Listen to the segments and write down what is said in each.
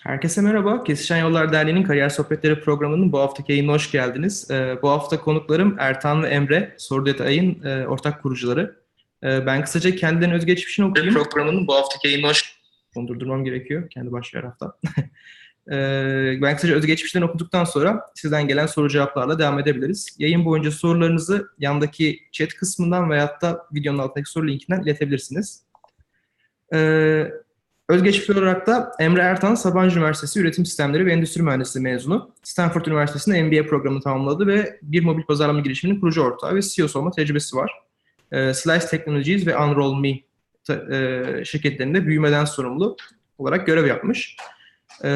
Herkese merhaba. Kesişen Yollar Derneği'nin Kariyer Sohbetleri programının bu haftaki yayınına hoş geldiniz. Ee, bu hafta konuklarım Ertan ve Emre, Sorudet Ay'ın e, ortak kurucuları. Ee, ben kısaca kendilerinin özgeçmişini okuyayım. Programının bu haftaki yayınına hoş... Onu durdurmam gerekiyor. Kendi başlıyor hafta. ee, ben kısaca özgeçmişlerini okuduktan sonra sizden gelen soru cevaplarla devam edebiliriz. Yayın boyunca sorularınızı yandaki chat kısmından veyahut da videonun altındaki soru linkinden iletebilirsiniz. Ee, Özgeçmiş olarak da Emre Ertan, Sabancı Üniversitesi Üretim Sistemleri ve Endüstri Mühendisliği mezunu. Stanford Üniversitesi'nde MBA programını tamamladı ve bir mobil pazarlama girişiminin kurucu ortağı ve CEO'su olma tecrübesi var. E, Slice Technologies ve Unroll Me e, şirketlerinde büyümeden sorumlu olarak görev yapmış. E,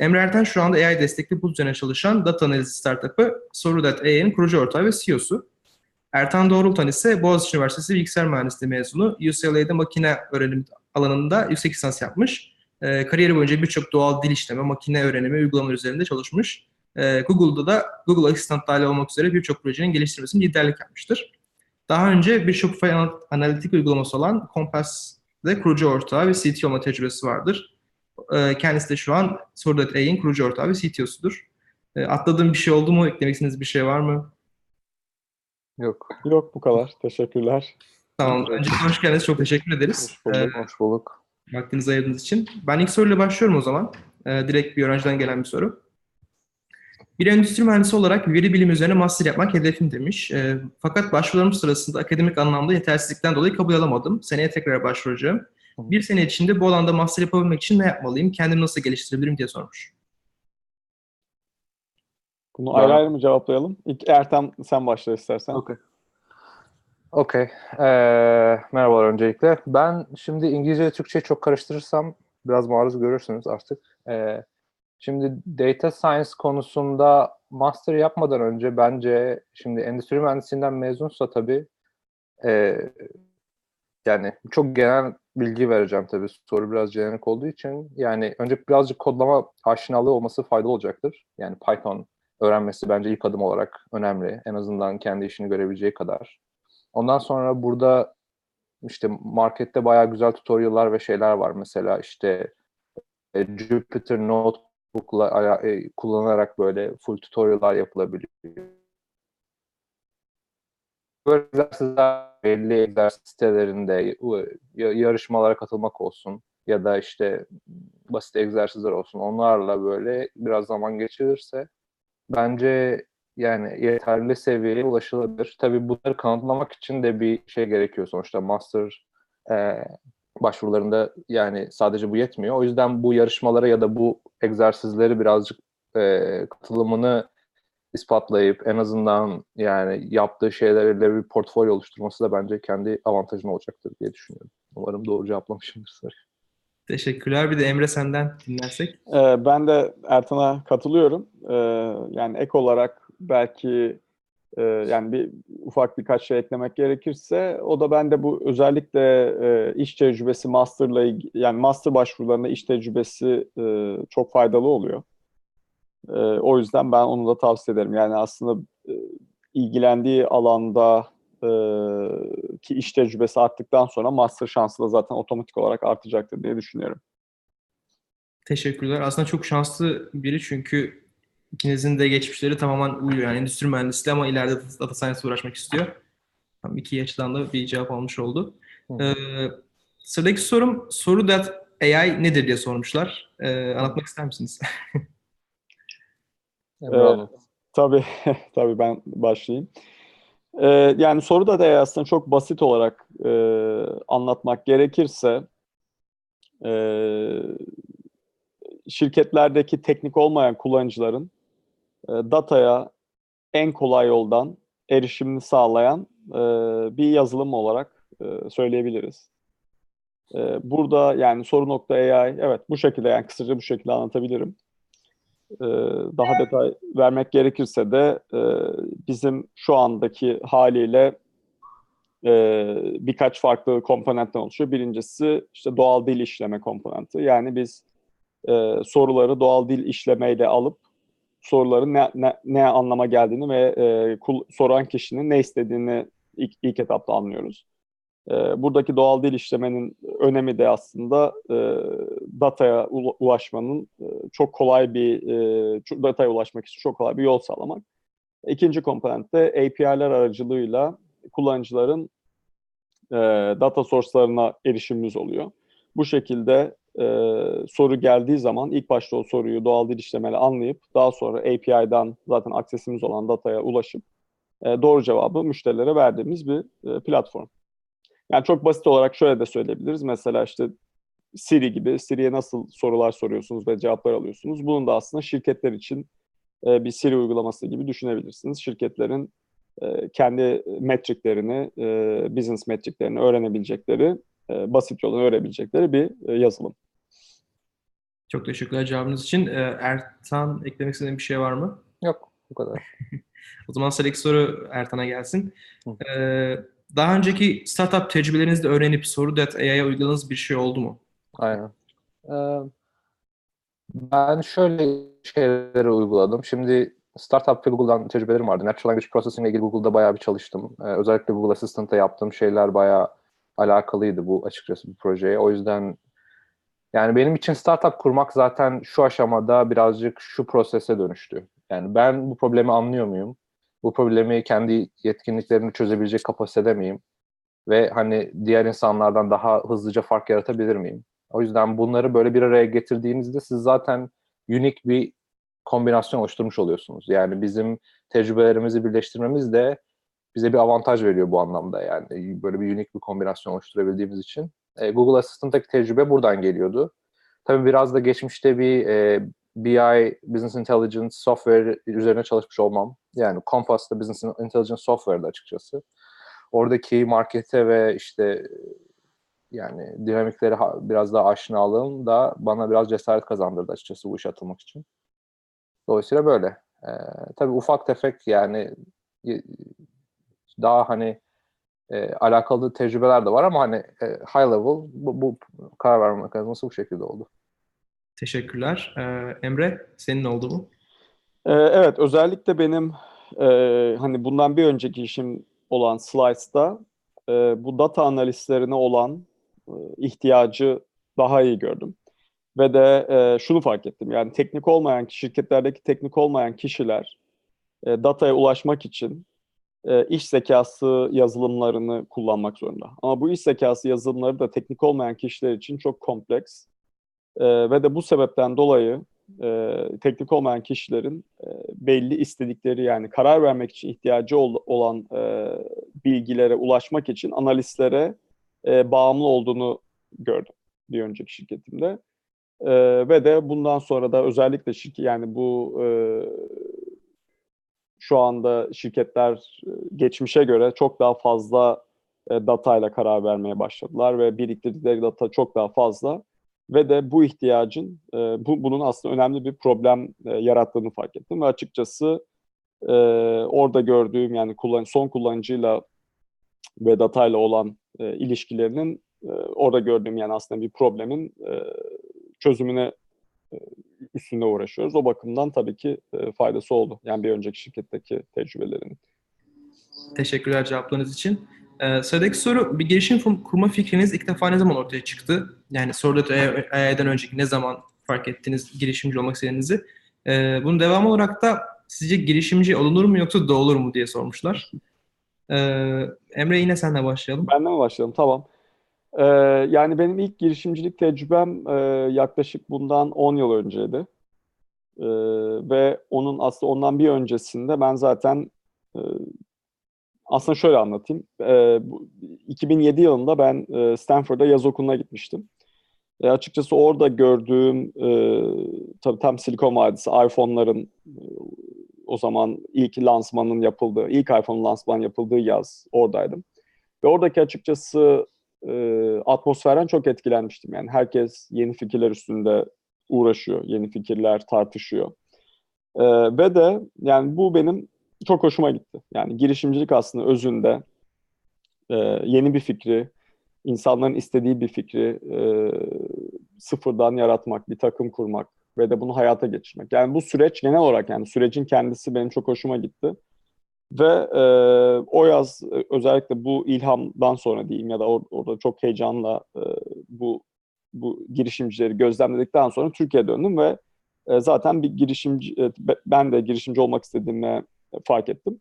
Emre Ertan şu anda AI destekli bu üzerine çalışan data analizi startup'ı Soru.ai'nin kurucu ortağı ve CEO'su. Ertan Doğrultan ise Boğaziçi Üniversitesi Bilgisayar Mühendisliği mezunu. UCLA'de makine öğrenimi alanında yüksek lisans yapmış. E, kariyeri boyunca birçok doğal dil işleme, makine öğrenimi, uygulamalar üzerinde çalışmış. E, Google'da da Google Assistant dahil olmak üzere birçok projenin geliştirmesinde liderlik yapmıştır. Daha önce bir Shopify analitik uygulaması olan Compass'de kurucu ortağı ve CTO olma tecrübesi vardır. E, kendisi de şu an Soru.ai'nin kurucu ortağı ve CTO'sudur. E, atladığım bir şey oldu mu? Eklemek istediğiniz bir şey var mı? Yok. Yok bu kadar. Teşekkürler. Tamam. Öncelikle hoş geldiniz. Çok teşekkür ederiz. Hoş bulduk. Ee, hoş bulduk. Vaktinizi ayırdığınız için. Ben ilk soruyla başlıyorum o zaman. Ee, direkt bir öğrenciden gelen bir soru. Bir endüstri mühendisi olarak veri bilimi üzerine master yapmak hedefim demiş. E, fakat başvurularım sırasında akademik anlamda yetersizlikten dolayı kabul alamadım. Seneye tekrar başvuracağım. Bir sene içinde bu alanda master yapabilmek için ne yapmalıyım? Kendimi nasıl geliştirebilirim diye sormuş. Bunu ayrı ayrı mı cevaplayalım? İlk Ertem sen başla istersen. Okay. Okey. Ee, merhabalar öncelikle. Ben şimdi İngilizce ile Türkçeyi çok karıştırırsam biraz maruz görürsünüz artık. Ee, şimdi data science konusunda master yapmadan önce bence şimdi endüstri mühendisliğinden mezunsa tabii e, yani çok genel bilgi vereceğim tabii. Soru biraz jenerik olduğu için. Yani önce birazcık kodlama aşinalığı olması faydalı olacaktır. Yani Python öğrenmesi bence ilk adım olarak önemli. En azından kendi işini görebileceği kadar. Ondan sonra burada işte markette bayağı güzel tutorial'lar ve şeyler var. Mesela işte e, Jupyter Notebook'la e, kullanarak böyle full tutorial'lar yapılabiliyor. Böyle egzersizler belli egzersiz sitelerinde yarışmalara katılmak olsun ya da işte basit egzersizler olsun. Onlarla böyle biraz zaman geçirirse bence yani yeterli seviyeye ulaşılabilir. Tabii bunları kanıtlamak için de bir şey gerekiyor sonuçta. Master e, başvurularında yani sadece bu yetmiyor. O yüzden bu yarışmalara ya da bu egzersizleri birazcık e, katılımını ispatlayıp en azından yani yaptığı şeylerle bir portfolyo oluşturması da bence kendi avantajına olacaktır diye düşünüyorum. Umarım doğru cevaplamışımdır soruyu. Teşekkürler. Bir de Emre senden dinlersek. Ee, ben de Ertan'a katılıyorum. Ee, yani ek olarak belki e, yani bir ufak birkaç şey eklemek gerekirse o da bende bu özellikle e, iş tecrübesi master'la yani master başvurularında iş tecrübesi e, çok faydalı oluyor. E, o yüzden ben onu da tavsiye ederim. Yani aslında e, ilgilendiği alanda e, ki iş tecrübesi arttıktan sonra master şansı da zaten otomatik olarak artacaktır diye düşünüyorum. Teşekkürler. Aslında çok şanslı biri çünkü ikinizin de geçmişleri tamamen uyuyor. Yani endüstri mühendisliği ama ileride data science uğraşmak istiyor. Tam iki açıdan da bir cevap almış oldu. Ee, sıradaki sorum soru that AI nedir diye sormuşlar. Ee, anlatmak ister misiniz? ee, tabii, tabii ben başlayayım. Ee, yani soru da da aslında çok basit olarak e, anlatmak gerekirse e, şirketlerdeki teknik olmayan kullanıcıların dataya en kolay yoldan erişimini sağlayan e, bir yazılım olarak e, söyleyebiliriz. E, burada yani soru nokta AI evet bu şekilde yani kısaca bu şekilde anlatabilirim. E, daha detay vermek gerekirse de e, bizim şu andaki haliyle e, birkaç farklı komponentten oluşuyor. Birincisi işte doğal dil işleme komponenti. Yani biz e, soruları doğal dil işlemeyle alıp soruların ne, ne, ne anlama geldiğini ve e, kul, soran kişinin ne istediğini ilk, ilk etapta anlıyoruz. E, buradaki doğal dil işlemenin önemi de aslında e, dataya ulaşmanın e, çok kolay bir e, dataya ulaşmak için çok kolay bir yol sağlamak. İkinci komponent de API'ler aracılığıyla kullanıcıların e, data source'larına erişimimiz oluyor. Bu şekilde e, soru geldiği zaman ilk başta o soruyu doğal dil işlemeyle anlayıp daha sonra API'den zaten aksesimiz olan dataya ulaşıp e, doğru cevabı müşterilere verdiğimiz bir e, platform. Yani çok basit olarak şöyle de söyleyebiliriz. Mesela işte Siri gibi Siri'ye nasıl sorular soruyorsunuz ve cevaplar alıyorsunuz. Bunun da aslında şirketler için e, bir Siri uygulaması gibi düşünebilirsiniz. Şirketlerin e, kendi metriklerini, e, business metriklerini öğrenebilecekleri, e, basit yoldan öğrenebilecekleri bir e, yazılım. Çok teşekkürler cevabınız için. Ee, Ertan eklemek istediğin bir şey var mı? Yok bu kadar. O zaman sıradaki soru Ertan'a gelsin. Ee, daha önceki startup tecrübelerinizde öğrenip Soru.ai'ya uyguladığınız bir şey oldu mu? Aynen. Ee, ben şöyle şeyleri uyguladım. Şimdi startup ve Google'dan tecrübelerim vardı. Natural Language Processing ile ilgili Google'da bayağı bir çalıştım. Ee, özellikle Google Assistant'ta yaptığım şeyler bayağı alakalıydı bu açıkçası bu projeye. O yüzden yani benim için startup kurmak zaten şu aşamada birazcık şu prosese dönüştü. Yani ben bu problemi anlıyor muyum? Bu problemi kendi yetkinliklerini çözebilecek kapasitede miyim? Ve hani diğer insanlardan daha hızlıca fark yaratabilir miyim? O yüzden bunları böyle bir araya getirdiğinizde siz zaten unik bir kombinasyon oluşturmuş oluyorsunuz. Yani bizim tecrübelerimizi birleştirmemiz de bize bir avantaj veriyor bu anlamda yani. Böyle bir unik bir kombinasyon oluşturabildiğimiz için. E, Google Assistant'taki tecrübe buradan geliyordu. Tabii biraz da geçmişte bir e, BI, Business Intelligence software üzerine çalışmış olmam. Yani Compass'ta Business Intelligence software'da açıkçası. Oradaki markete ve işte yani dinamiklere ha- biraz daha aşinalığım da bana biraz cesaret kazandırdı açıkçası bu işe atılmak için. Dolayısıyla böyle. Ee, tabii ufak tefek yani daha hani e, alakalı tecrübeler de var ama hani e, high level bu, bu karar verme mekanizması bu şekilde oldu. Teşekkürler. Ee, Emre, senin oldu mu? Ee, evet, özellikle benim e, hani bundan bir önceki işim olan Slice'da e, bu data analistlerine olan e, ihtiyacı daha iyi gördüm. Ve de e, şunu fark ettim. Yani teknik olmayan, şirketlerdeki teknik olmayan kişiler e, dataya ulaşmak için e, iş zekası yazılımlarını kullanmak zorunda. Ama bu iş zekası yazılımları da teknik olmayan kişiler için çok kompleks. E, ve de bu sebepten dolayı e, teknik olmayan kişilerin belli istedikleri yani karar vermek için ihtiyacı ol- olan bilgilere ulaşmak için analistlere bağımlı olduğunu gördüm bir önceki şirketimde. E, ve de bundan sonra da özellikle şirket yani bu e, şu anda şirketler e, geçmişe göre çok daha fazla e, datayla karar vermeye başladılar ve biriktirdikleri data çok daha fazla ve de bu ihtiyacın e, bu bunun aslında önemli bir problem yarattığını fark ettim ve açıkçası orada gördüğüm yani kullan son kullanıcıyla ve datayla olan ilişkilerinin orada gördüğüm yani aslında bir problemin çözümüne üstünde uğraşıyoruz. O bakımdan tabii ki e, faydası oldu. Yani bir önceki şirketteki tecrübelerinin. Teşekkürler cevaplarınız için. Ee, sıradaki soru, bir girişim kurma fikriniz ilk defa ne zaman ortaya çıktı? Yani Soru.ai'den önceki ne zaman fark ettiniz girişimci olmak istediğinizi? Ee, bunun devamı olarak da sizce girişimci olunur mu yoksa doğulur mu diye sormuşlar. Ee, Emre yine senle başlayalım. Benden mi başlayalım? Tamam. Ee, yani benim ilk girişimcilik tecrübem e, yaklaşık bundan 10 yıl önceydi. Ee, ve onun aslında ondan bir öncesinde ben zaten e, aslında şöyle anlatayım. Ee, bu- 2007 yılında ben e, Stanford'a yaz okuluna gitmiştim. E, açıkçası orada gördüğüm e, tabii tam Silikon Vadisi iPhone'ların e, o zaman ilk lansmanın yapıldığı, ilk iPhone lansman yapıldığı yaz oradaydım. Ve oradaki açıkçası e, atmosferden çok etkilenmiştim. Yani herkes yeni fikirler üstünde uğraşıyor, yeni fikirler tartışıyor. E, ve de yani bu benim çok hoşuma gitti. Yani girişimcilik aslında özünde e, yeni bir fikri, insanların istediği bir fikri e, sıfırdan yaratmak, bir takım kurmak ve de bunu hayata geçirmek. Yani bu süreç genel olarak yani sürecin kendisi benim çok hoşuma gitti. Ve e, o yaz e, özellikle bu ilhamdan sonra diyeyim ya da or- orada çok heyecanla e, bu bu girişimcileri gözlemledikten sonra Türkiye'ye döndüm ve e, zaten bir girişimci, e, be- ben de girişimci olmak istediğimi fark ettim.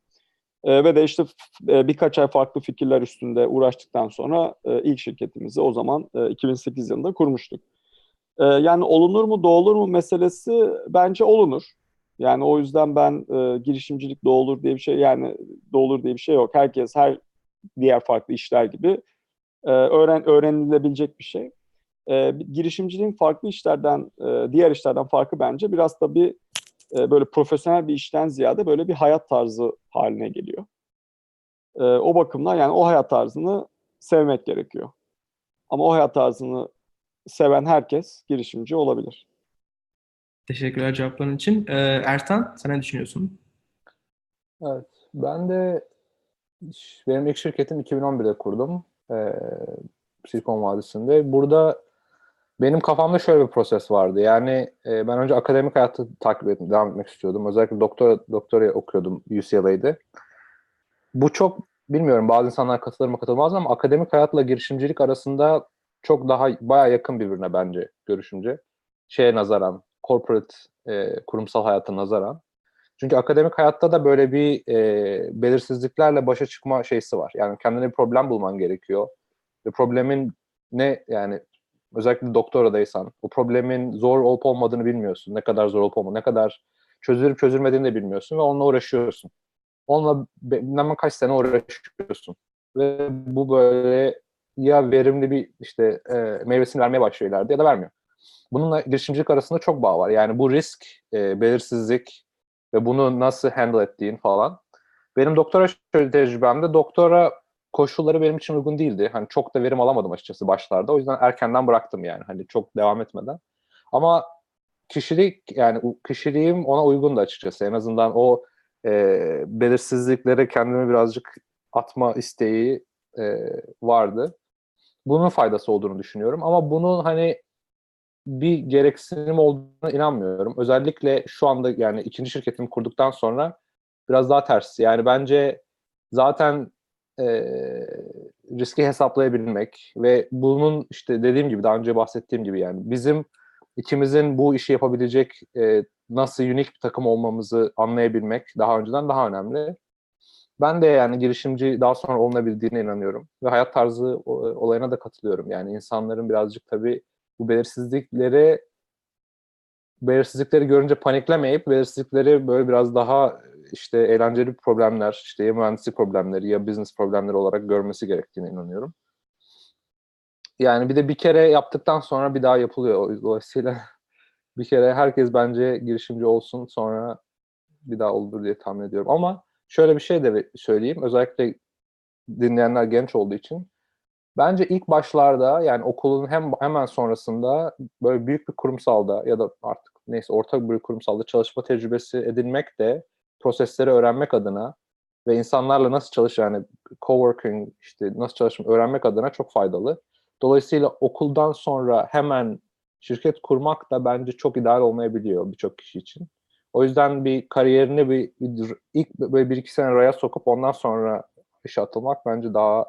E, ve de işte e, birkaç ay farklı fikirler üstünde uğraştıktan sonra e, ilk şirketimizi o zaman e, 2008 yılında kurmuştuk. E, yani olunur mu, doğulur mu meselesi bence olunur. Yani o yüzden ben e, girişimcilik doğulur diye bir şey yani doğulur diye bir şey yok. Herkes her diğer farklı işler gibi e, öğren öğrenilebilecek bir şey. E, girişimciliğin farklı işlerden, e, diğer işlerden farkı bence biraz da bir e, böyle profesyonel bir işten ziyade böyle bir hayat tarzı haline geliyor. E, o bakımdan yani o hayat tarzını sevmek gerekiyor. Ama o hayat tarzını seven herkes girişimci olabilir. Teşekkürler cevapların için. Ee, Ertan, sen ne düşünüyorsun? Evet. Ben de benim ilk şirketim 2011'de kurdum. Ee, Silikon Vadisi'nde. Burada benim kafamda şöyle bir proses vardı. Yani e, ben önce akademik hayatı takip ettim, devam etmek istiyordum. Özellikle doktora doktora okuyordum UCLA'de. Bu çok bilmiyorum bazı insanlar katılır mı katılmaz mı ama akademik hayatla girişimcilik arasında çok daha baya yakın birbirine bence görüşümce. Şeye nazaran, corporate e, kurumsal hayata nazaran. Çünkü akademik hayatta da böyle bir e, belirsizliklerle başa çıkma şeysi var. Yani kendine bir problem bulman gerekiyor. Ve problemin ne yani özellikle doktoradaysan o problemin zor olup olmadığını bilmiyorsun. Ne kadar zor olup olmadığını, ne kadar çözülüp çözülmediğini de bilmiyorsun ve onunla uğraşıyorsun. Onunla bilmem kaç sene uğraşıyorsun. Ve bu böyle ya verimli bir işte e, meyvesini vermeye başlıyor ileride ya da vermiyor. Bununla girişimcilik arasında çok bağ var. Yani bu risk, e, belirsizlik ve bunu nasıl handle ettiğin falan. Benim doktora tecrübemde doktora koşulları benim için uygun değildi. Hani çok da verim alamadım açıkçası başlarda. O yüzden erkenden bıraktım yani. Hani çok devam etmeden. Ama kişilik yani kişiliğim ona uygundu açıkçası. En azından o e, belirsizliklere kendimi birazcık atma isteği e, vardı. Bunun faydası olduğunu düşünüyorum. Ama bunun hani bir gereksinim olduğuna inanmıyorum. Özellikle şu anda yani ikinci şirketimi kurduktan sonra biraz daha ters. Yani bence zaten e, riski hesaplayabilmek ve bunun işte dediğim gibi daha önce bahsettiğim gibi yani bizim ikimizin bu işi yapabilecek e, nasıl unik bir takım olmamızı anlayabilmek daha önceden daha önemli. Ben de yani girişimci daha sonra olunabildiğine inanıyorum ve hayat tarzı olayına da katılıyorum. Yani insanların birazcık tabii bu belirsizlikleri belirsizlikleri görünce paniklemeyip belirsizlikleri böyle biraz daha işte eğlenceli problemler, işte ya mühendislik problemleri ya business problemleri olarak görmesi gerektiğine inanıyorum. Yani bir de bir kere yaptıktan sonra bir daha yapılıyor. Dolayısıyla bir kere herkes bence girişimci olsun sonra bir daha olur diye tahmin ediyorum. Ama şöyle bir şey de söyleyeyim. Özellikle dinleyenler genç olduğu için. Bence ilk başlarda yani okulun hem hemen sonrasında böyle büyük bir kurumsalda ya da artık neyse ortak bir kurumsalda çalışma tecrübesi edinmek de prosesleri öğrenmek adına ve insanlarla nasıl çalış yani coworking işte nasıl çalışmayı öğrenmek adına çok faydalı. Dolayısıyla okuldan sonra hemen şirket kurmak da bence çok ideal olmayabiliyor birçok kişi için. O yüzden bir kariyerini bir ilk böyle bir iki sene raya sokup ondan sonra işe atılmak bence daha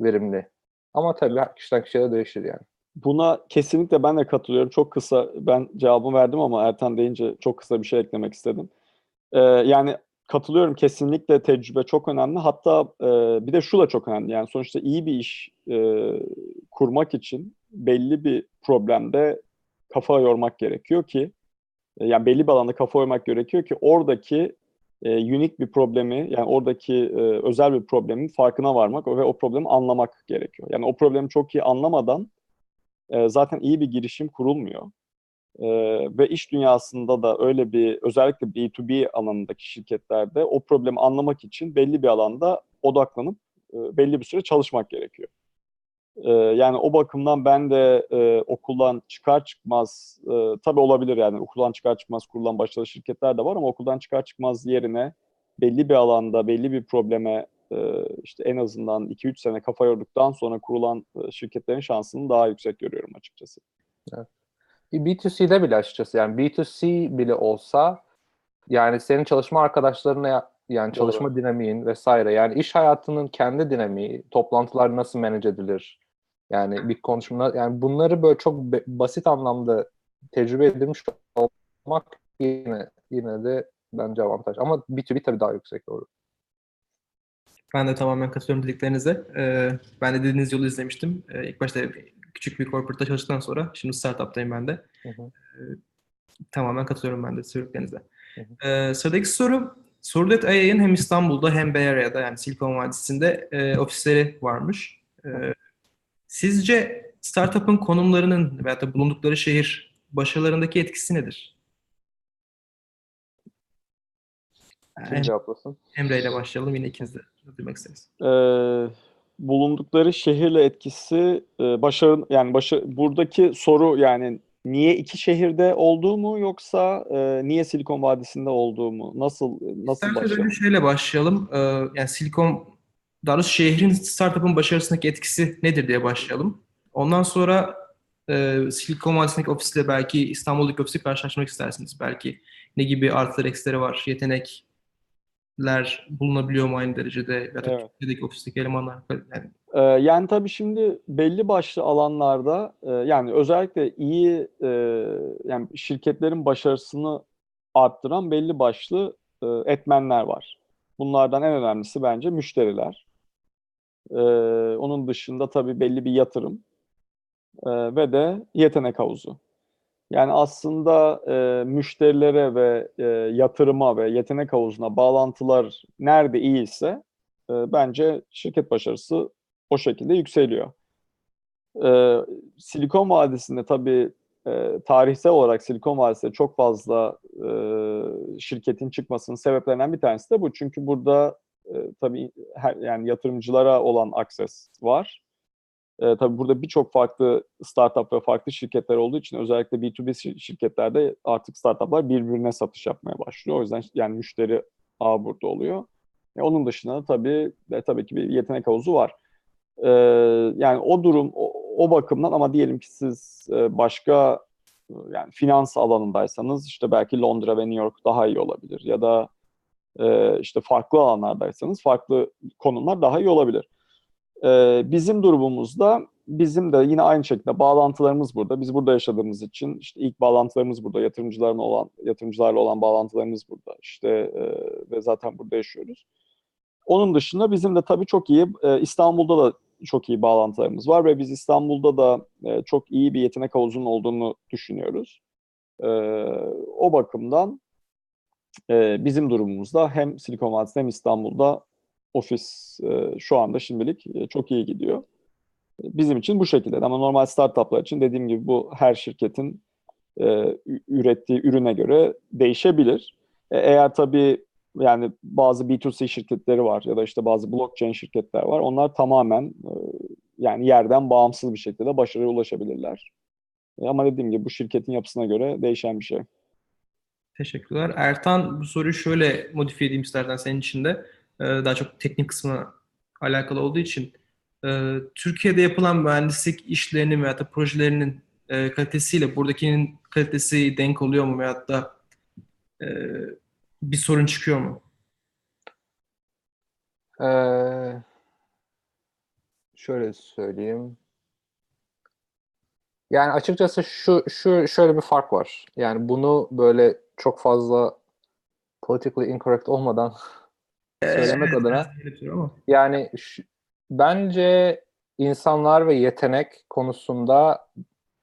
verimli. Ama tabii kişiden kişiye de değişir yani. Buna kesinlikle ben de katılıyorum. Çok kısa ben cevabımı verdim ama Ertan deyince çok kısa bir şey eklemek istedim. Ee, yani katılıyorum kesinlikle tecrübe çok önemli. Hatta e, bir de şu da çok önemli. Yani sonuçta iyi bir iş e, kurmak için belli bir problemde kafa yormak gerekiyor ki e, yani belli bir alanda kafa yormak gerekiyor ki oradaki e, unik bir problemi yani oradaki e, özel bir problemin farkına varmak ve o problemi anlamak gerekiyor. Yani o problemi çok iyi anlamadan e, zaten iyi bir girişim kurulmuyor. E, ve iş dünyasında da öyle bir özellikle B2B alanındaki şirketlerde o problemi anlamak için belli bir alanda odaklanıp e, belli bir süre çalışmak gerekiyor. E, yani o bakımdan ben de e, okuldan çıkar çıkmaz e, tabii olabilir yani okuldan çıkar çıkmaz kurulan başarılı şirketler de var ama okuldan çıkar çıkmaz yerine belli bir alanda belli bir probleme e, işte en azından 2-3 sene kafa yorduktan sonra kurulan e, şirketlerin şansını daha yüksek görüyorum açıkçası. Evet. B2C'de bile açıkçası yani B2C bile olsa yani senin çalışma arkadaşlarına yani çalışma Doğru. dinamiğin vesaire yani iş hayatının kendi dinamiği, toplantılar nasıl manage edilir? Yani bir konuşma yani bunları böyle çok basit anlamda tecrübe edilmiş olmak yine yine de bence avantaj. Ama B2B tabii daha yüksek doğru. Ben de tamamen katılıyorum dediklerinize. Ee, ben de dediğiniz yolu izlemiştim. Ee, ilk başta küçük bir corporate'da çalıştıktan sonra şimdi startup'tayım ben de. Hı hı. Tamamen katılıyorum ben de söylediklerinize. Ee, sıradaki soru, Sordet AI'nin hem İstanbul'da hem Bay Area'da yani Silikon Vadisi'nde e, ofisleri varmış. Ee, sizce startup'ın konumlarının veya da bulundukları şehir başarılarındaki etkisi nedir? Kim cevaplasın? Emre ile başlayalım. Yine ikiniz de duymak isteriz. Ee, bulundukları şehirle etkisi e, başarı yani başa, buradaki soru yani niye iki şehirde olduğu mu yoksa e, niye Silikon Vadisi'nde olduğu mu? Nasıl nasıl İsterseniz başarı? önce şöyle başlayalım. Ee, yani Silikon, daha doğrusu şehrin startup'ın başarısındaki etkisi nedir diye başlayalım. Ondan sonra e, Silikon Vadisi'ndeki ofisle belki İstanbul'daki ofisi karşılaştırmak istersiniz. Belki ne gibi artıları eksileri var, yetenekler bulunabiliyor mu aynı derecede ya da Evet. Türkiye'deki ofisteki elemanlar. Yani Ee, yani tabii şimdi belli başlı alanlarda e, yani özellikle iyi e, yani şirketlerin başarısını arttıran belli başlı e, etmenler var. Bunlardan en önemlisi bence müşteriler. Ee, onun dışında tabii belli bir yatırım e, ve de yetenek havuzu. Yani aslında e, müşterilere ve e, yatırıma ve yetenek havuzuna bağlantılar nerede iyiyse e, bence şirket başarısı o şekilde yükseliyor. Ee, Silikon Vadisi'nde tabii e, tarihsel olarak Silikon Vadisi'nde çok fazla e, şirketin çıkmasının sebeplerinden bir tanesi de bu. Çünkü burada e, tabii her, yani yatırımcılara olan akses var. E, tabii burada birçok farklı startup ve farklı şirketler olduğu için özellikle B2B şir- şirketlerde artık startuplar birbirine satış yapmaya başlıyor. O yüzden yani müşteri ağ burada oluyor. E, onun dışında da tabii de, tabii ki bir yetenek havuzu var. Ee, yani o durum o, o bakımdan ama diyelim ki siz e, başka e, yani finans alanındaysanız işte belki Londra ve New York daha iyi olabilir ya da e, işte farklı alanlardaysanız farklı konumlar daha iyi olabilir. Ee, bizim durumumuzda bizim de yine aynı şekilde bağlantılarımız burada. Biz burada yaşadığımız için işte ilk bağlantılarımız burada, yatırımcıların olan yatırımcılarla olan bağlantılarımız burada. İşte e, ve zaten burada yaşıyoruz. Onun dışında bizim de tabii çok iyi e, İstanbul'da da çok iyi bağlantılarımız var ve biz İstanbul'da da e, çok iyi bir yetenek havuzunun olduğunu düşünüyoruz. E, o bakımdan e, bizim durumumuzda hem Silikon Vadisi'nde hem İstanbul'da ofis e, şu anda şimdilik e, çok iyi gidiyor. Bizim için bu şekilde ama normal startuplar için dediğim gibi bu her şirketin e, ürettiği ürüne göre değişebilir. E, eğer tabii yani bazı B2C şirketleri var ya da işte bazı blockchain şirketler var. Onlar tamamen e, yani yerden bağımsız bir şekilde başarıya ulaşabilirler. E, ama dediğim gibi bu şirketin yapısına göre değişen bir şey. Teşekkürler. Ertan bu soruyu şöyle modifiye edeyim istersen senin için de. Ee, daha çok teknik kısmına alakalı olduğu için. Ee, Türkiye'de yapılan mühendislik işlerinin veya da projelerinin e, kalitesiyle buradakinin kalitesi denk oluyor mu veyahut da e, bir sorun çıkıyor mu? Ee, şöyle söyleyeyim. Yani açıkçası şu şu şöyle bir fark var. Yani bunu böyle çok fazla politically incorrect olmadan söylemek Evet, adına yani şu- bence insanlar ve yetenek konusunda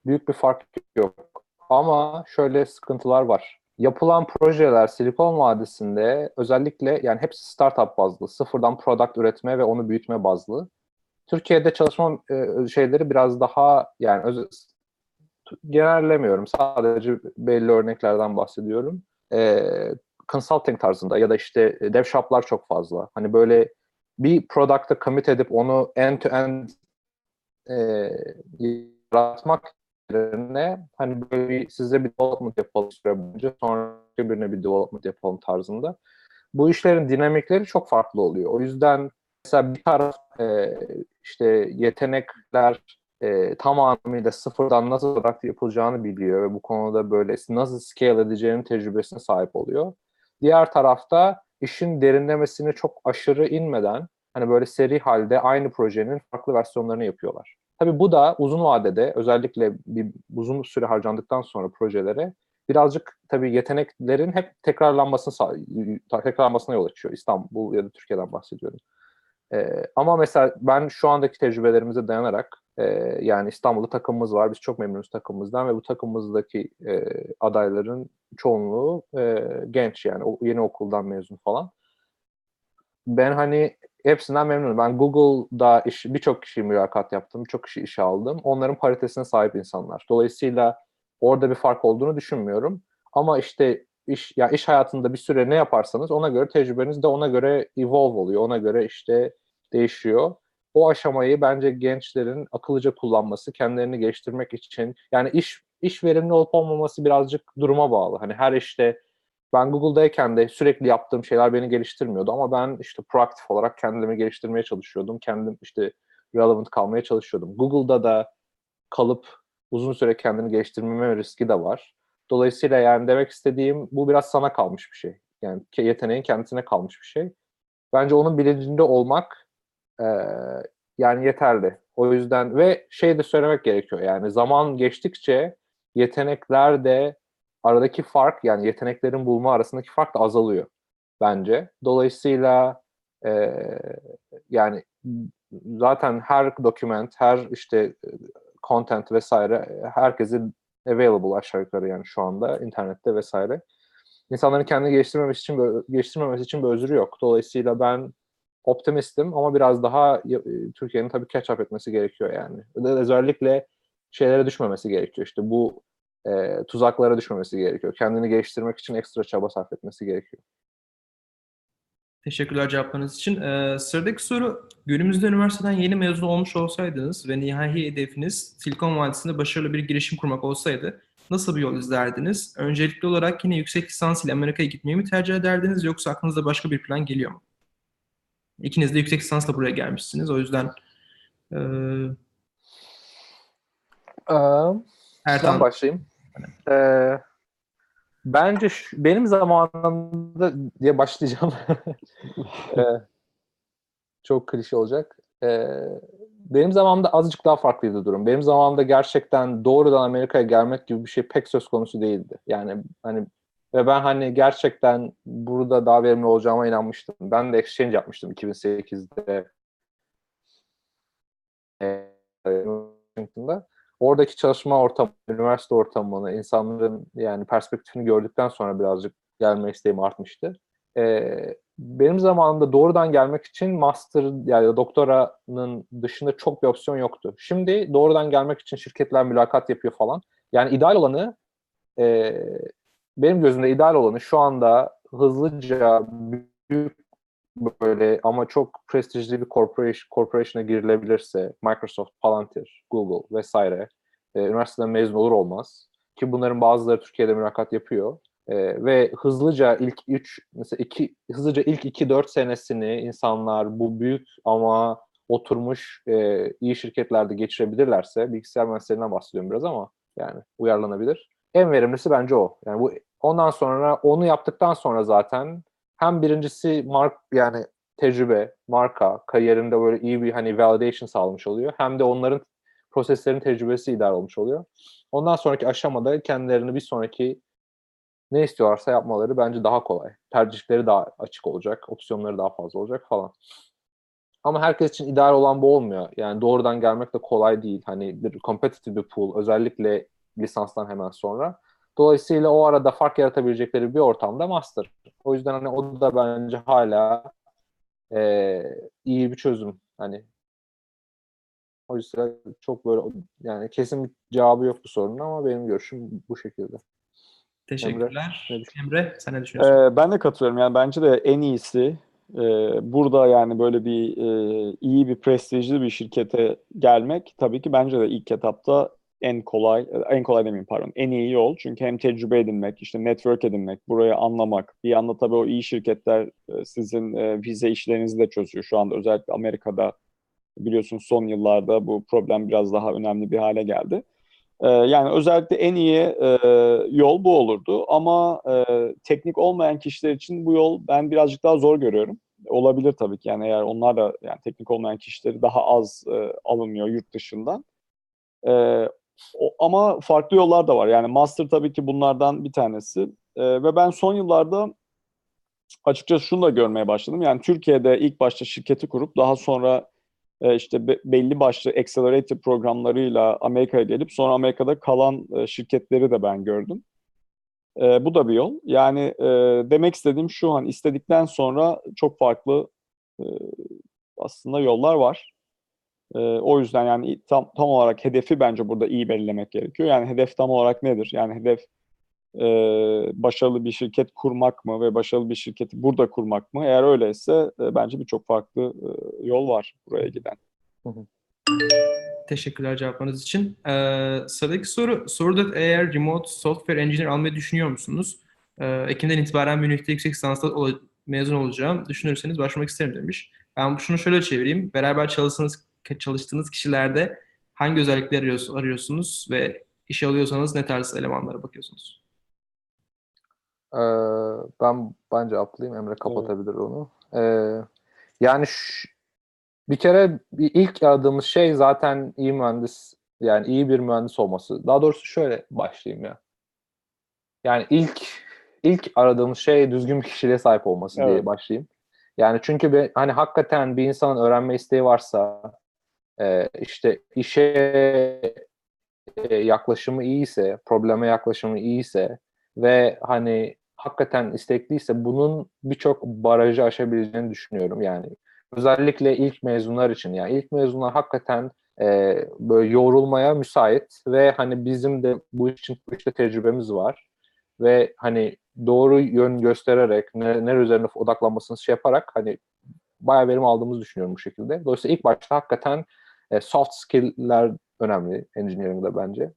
büyük bir fark yok. Ama şöyle sıkıntılar var. Yapılan projeler Silikon Vadisi'nde özellikle yani hepsi startup bazlı, sıfırdan product üretme ve onu büyütme bazlı. Türkiye'de çalışma e, şeyleri biraz daha yani öz, genellemiyorum. Sadece belli örneklerden bahsediyorum. E, consulting tarzında ya da işte dev shop'lar çok fazla. Hani böyle bir product'a commit edip onu end to end e, yaratmak yerine hani böyle size bir development yapalım süre boyunca sonra birine bir development yapalım tarzında. Bu işlerin dinamikleri çok farklı oluyor. O yüzden mesela bir taraf e, işte yetenekler e, tam anlamıyla sıfırdan nasıl olarak yapılacağını biliyor ve bu konuda böyle nasıl scale edeceğinin tecrübesine sahip oluyor. Diğer tarafta işin derinlemesine çok aşırı inmeden hani böyle seri halde aynı projenin farklı versiyonlarını yapıyorlar. Tabii bu da uzun vadede özellikle bir uzun süre harcandıktan sonra projelere birazcık tabii yeteneklerin hep tekrarlanmasını sağ- tekrarlanmasına yol açıyor. İstanbul ya da Türkiye'den bahsediyorum. Ee, ama mesela ben şu andaki tecrübelerimize dayanarak e, yani İstanbul'da takımımız var. Biz çok memnunuz takımımızdan ve bu takımımızdaki e, adayların çoğunluğu e, genç yani o, yeni okuldan mezun falan. Ben hani hepsinden memnunum. Ben Google'da iş, birçok kişi mülakat yaptım, birçok kişi işe aldım. Onların paritesine sahip insanlar. Dolayısıyla orada bir fark olduğunu düşünmüyorum. Ama işte iş ya iş hayatında bir süre ne yaparsanız ona göre tecrübeniz de ona göre evolve oluyor. Ona göre işte değişiyor. O aşamayı bence gençlerin akıllıca kullanması, kendilerini geliştirmek için yani iş iş verimli olup olmaması birazcık duruma bağlı. Hani her işte ben Google'dayken de sürekli yaptığım şeyler beni geliştirmiyordu ama ben işte proaktif olarak kendimi geliştirmeye çalışıyordum. Kendim işte relevant kalmaya çalışıyordum. Google'da da kalıp uzun süre kendini geliştirmeme riski de var. Dolayısıyla yani demek istediğim bu biraz sana kalmış bir şey. Yani yeteneğin kendisine kalmış bir şey. Bence onun bilincinde olmak e, yani yeterli. O yüzden ve şey de söylemek gerekiyor yani zaman geçtikçe yetenekler de aradaki fark yani yeteneklerin bulma arasındaki fark da azalıyor bence. Dolayısıyla e, yani zaten her document, her işte content vesaire herkesi available aşağı yukarı yani şu anda internette vesaire. İnsanların kendini geliştirmemesi için geliştirmemesi için bir özrü yok. Dolayısıyla ben optimistim ama biraz daha Türkiye'nin tabii catch up etmesi gerekiyor yani. Özellikle şeylere düşmemesi gerekiyor. İşte bu e, tuzaklara düşmemesi gerekiyor. Kendini geliştirmek için ekstra çaba sarf etmesi gerekiyor. Teşekkürler cevaplarınız için. Ee, sıradaki soru, günümüzde üniversiteden yeni mezun olmuş olsaydınız ve nihai hedefiniz Silikon Vadisi'nde başarılı bir girişim kurmak olsaydı nasıl bir yol izlerdiniz? Öncelikli olarak yine yüksek lisans ile Amerika'ya gitmeyi mi tercih ederdiniz yoksa aklınızda başka bir plan geliyor mu? İkiniz de yüksek lisansla buraya gelmişsiniz. O yüzden e, Ee, Ertan başlayayım. Ee, bence şu, benim zamanımda diye başlayacağım. ee, çok klişe olacak. Ee, benim zamanımda azıcık daha farklıydı durum. Benim zamanımda gerçekten doğrudan Amerika'ya gelmek gibi bir şey pek söz konusu değildi. Yani hani ve ben hani gerçekten burada daha verimli olacağıma inanmıştım. Ben de exchange yapmıştım 2008'de. Washington'da. Oradaki çalışma ortamı, üniversite ortamını, insanların yani perspektifini gördükten sonra birazcık gelme isteğim artmıştı. Ee, benim zamanımda doğrudan gelmek için master yani doktoranın dışında çok bir opsiyon yoktu. Şimdi doğrudan gelmek için şirketler mülakat yapıyor falan. Yani ideal olanı e, benim gözümde ideal olanı şu anda hızlıca büyük böyle ama çok prestijli bir corporation, corporation'a girilebilirse Microsoft, Palantir, Google vesaire e, üniversiteden mezun olur olmaz ki bunların bazıları Türkiye'de mülakat yapıyor e, ve hızlıca ilk 3 mesela iki hızlıca ilk 2-4 senesini insanlar bu büyük ama oturmuş e, iyi şirketlerde geçirebilirlerse bilgisayar mühendislerinden bahsediyorum biraz ama yani uyarlanabilir. En verimlisi bence o. Yani bu ondan sonra onu yaptıktan sonra zaten hem birincisi mark yani tecrübe, marka, kariyerinde böyle iyi bir hani validation sağlamış oluyor. Hem de onların proseslerin tecrübesi idare olmuş oluyor. Ondan sonraki aşamada kendilerini bir sonraki ne istiyorlarsa yapmaları bence daha kolay. Tercihleri daha açık olacak, opsiyonları daha fazla olacak falan. Ama herkes için ideal olan bu olmuyor. Yani doğrudan gelmek de kolay değil. Hani bir competitive bir pool özellikle lisanstan hemen sonra. Dolayısıyla o arada fark yaratabilecekleri bir ortamda master. O yüzden hani o da bence hala e, iyi bir çözüm. Hani o yüzden çok böyle yani kesin bir cevabı yok bu sorunun ama benim görüşüm bu şekilde. Teşekkürler. Emre, Emre sen ne düşünüyorsun? Ee, ben de katılıyorum. Yani bence de en iyisi e, burada yani böyle bir e, iyi bir prestijli bir şirkete gelmek tabii ki bence de ilk etapta en kolay, en kolay demeyeyim pardon, en iyi yol. Çünkü hem tecrübe edinmek, işte network edinmek, burayı anlamak. Bir yanda tabii o iyi şirketler e, sizin e, vize işlerinizi de çözüyor. Şu anda özellikle Amerika'da biliyorsunuz son yıllarda bu problem biraz daha önemli bir hale geldi. E, yani özellikle en iyi yol bu olurdu. Ama teknik olmayan kişiler için bu yol ben birazcık daha zor görüyorum. Olabilir tabii ki yani eğer onlar da yani teknik olmayan kişileri daha az alınıyor yurt dışından. O, ama farklı yollar da var. Yani master tabii ki bunlardan bir tanesi. Ee, ve ben son yıllarda açıkçası şunu da görmeye başladım. Yani Türkiye'de ilk başta şirketi kurup daha sonra e, işte be- belli başlı accelerator programlarıyla Amerika'ya gelip sonra Amerika'da kalan e, şirketleri de ben gördüm. E, bu da bir yol. Yani e, demek istediğim şu hani istedikten sonra çok farklı e, aslında yollar var. E, o yüzden yani tam tam olarak hedefi bence burada iyi belirlemek gerekiyor. Yani hedef tam olarak nedir? Yani hedef e, başarılı bir şirket kurmak mı ve başarılı bir şirketi burada kurmak mı? Eğer öyleyse e, bence birçok farklı e, yol var buraya giden. Teşekkürler cevaplarınız için. Ee, sıradaki soru, soruda eğer remote software engineer almayı düşünüyor musunuz? Ee, Ekim'den itibaren Münih'te yüksek lisansla ola- mezun olacağım. Düşünürseniz başvurmak isterim demiş. Ben şunu şöyle çevireyim. Beraber çalıştığınız, çalıştığınız kişilerde hangi özellikleri arıyorsunuz, ve işe alıyorsanız ne tarz elemanlara bakıyorsunuz? Ee, ben bence atlayayım. Emre kapatabilir onu. Ee, yani ş- bir kere ilk aradığımız şey zaten iyi mühendis yani iyi bir mühendis olması. Daha doğrusu şöyle başlayayım ya. Yani ilk ilk aradığımız şey düzgün bir kişiliğe sahip olması diye Evet. başlayayım. Yani çünkü bir, hani hakikaten bir insanın öğrenme isteği varsa e, işte işe e, yaklaşımı iyiyse, probleme yaklaşımı iyiyse ve hani hakikaten istekliyse bunun birçok barajı aşabileceğini düşünüyorum yani. Özellikle ilk mezunlar için yani ilk mezunlar hakikaten e, böyle yoğrulmaya müsait ve hani bizim de bu için bu işte tecrübemiz var ve hani doğru yön göstererek ne, nere üzerine odaklanmasını şey yaparak hani bayağı verim aldığımızı düşünüyorum bu şekilde. Dolayısıyla ilk başta hakikaten e, soft skill'ler önemli engineering'de bence.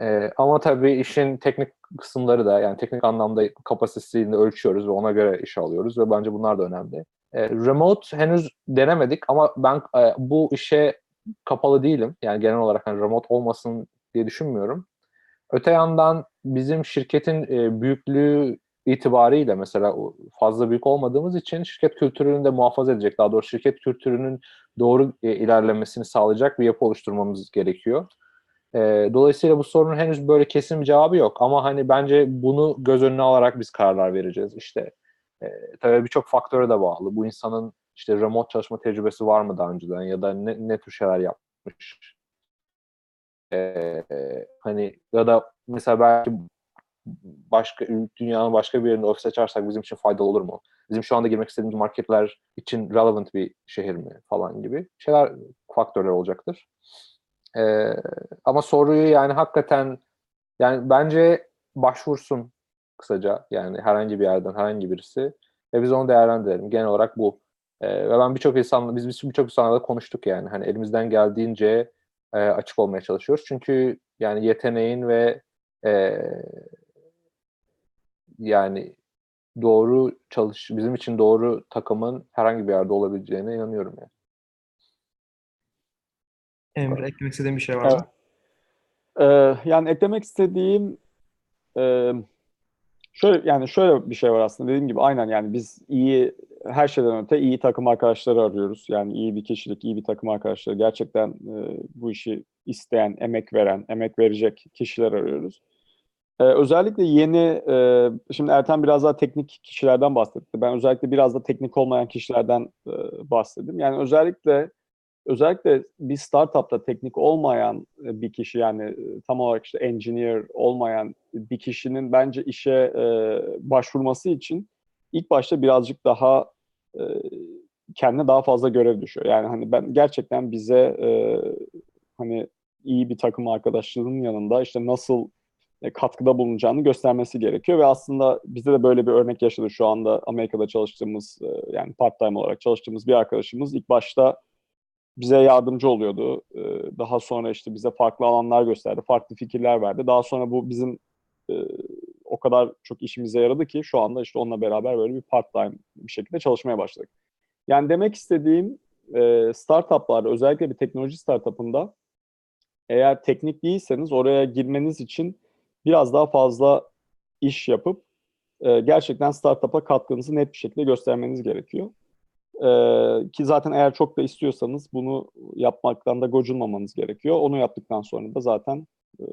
E, ama tabii işin teknik kısımları da yani teknik anlamda kapasitesini ölçüyoruz ve ona göre iş alıyoruz ve bence bunlar da önemli. E, remote henüz denemedik ama ben bu işe kapalı değilim. Yani genel olarak hani remote olmasın diye düşünmüyorum. Öte yandan bizim şirketin büyüklüğü itibariyle mesela fazla büyük olmadığımız için şirket kültürünü de muhafaza edecek. Daha doğrusu şirket kültürünün doğru e, ilerlemesini sağlayacak bir yapı oluşturmamız gerekiyor. E, dolayısıyla bu sorunun henüz böyle kesin bir cevabı yok. Ama hani bence bunu göz önüne alarak biz kararlar vereceğiz. İşte e, tabii birçok faktöre de bağlı. Bu insanın işte remote çalışma tecrübesi var mı daha önceden ya da ne, ne tür şeyler yapmış. E, hani ya da mesela belki başka dünyanın başka bir yerinde ofis açarsak bizim için faydalı olur mu? Bizim şu anda girmek istediğimiz marketler için relevant bir şehir mi falan gibi şeyler faktörler olacaktır. Ee, ama soruyu yani hakikaten yani bence başvursun kısaca yani herhangi bir yerden herhangi birisi ve biz onu değerlendirelim. Genel olarak bu. Ee, ve ben birçok insanla biz birçok insanla da konuştuk yani hani elimizden geldiğince e, açık olmaya çalışıyoruz. Çünkü yani yeteneğin ve e, yani doğru çalış bizim için doğru takımın herhangi bir yerde olabileceğine inanıyorum yani. Emre eklemek istediğin bir şey var mı? Evet. Ee, yani eklemek istediğim e, şöyle yani şöyle bir şey var aslında dediğim gibi aynen yani biz iyi her şeyden öte iyi takım arkadaşları arıyoruz. Yani iyi bir kişilik, iyi bir takım arkadaşları. Gerçekten e, bu işi isteyen, emek veren, emek verecek kişiler arıyoruz. Ee, özellikle yeni, e, şimdi Ertan biraz daha teknik kişilerden bahsetti. Ben özellikle biraz da teknik olmayan kişilerden e, bahsettim. Yani özellikle özellikle bir startupta teknik olmayan bir kişi yani e, tam olarak işte engineer olmayan bir kişinin bence işe e, başvurması için ilk başta birazcık daha e, kendine daha fazla görev düşüyor. Yani hani ben gerçekten bize e, hani iyi bir takım arkadaşlarının yanında işte nasıl e, katkıda bulunacağını göstermesi gerekiyor ve aslında bizde de böyle bir örnek yaşadı şu anda Amerika'da çalıştığımız e, yani part time olarak çalıştığımız bir arkadaşımız ilk başta bize yardımcı oluyordu. E, daha sonra işte bize farklı alanlar gösterdi, farklı fikirler verdi. Daha sonra bu bizim o kadar çok işimize yaradı ki şu anda işte onunla beraber böyle bir part time bir şekilde çalışmaya başladık. Yani demek istediğim startuplarda özellikle bir teknoloji startupında eğer teknik değilseniz oraya girmeniz için biraz daha fazla iş yapıp e, gerçekten startup'a katkınızı net bir şekilde göstermeniz gerekiyor. E, ki zaten eğer çok da istiyorsanız bunu yapmaktan da gocunmamanız gerekiyor. Onu yaptıktan sonra da zaten e,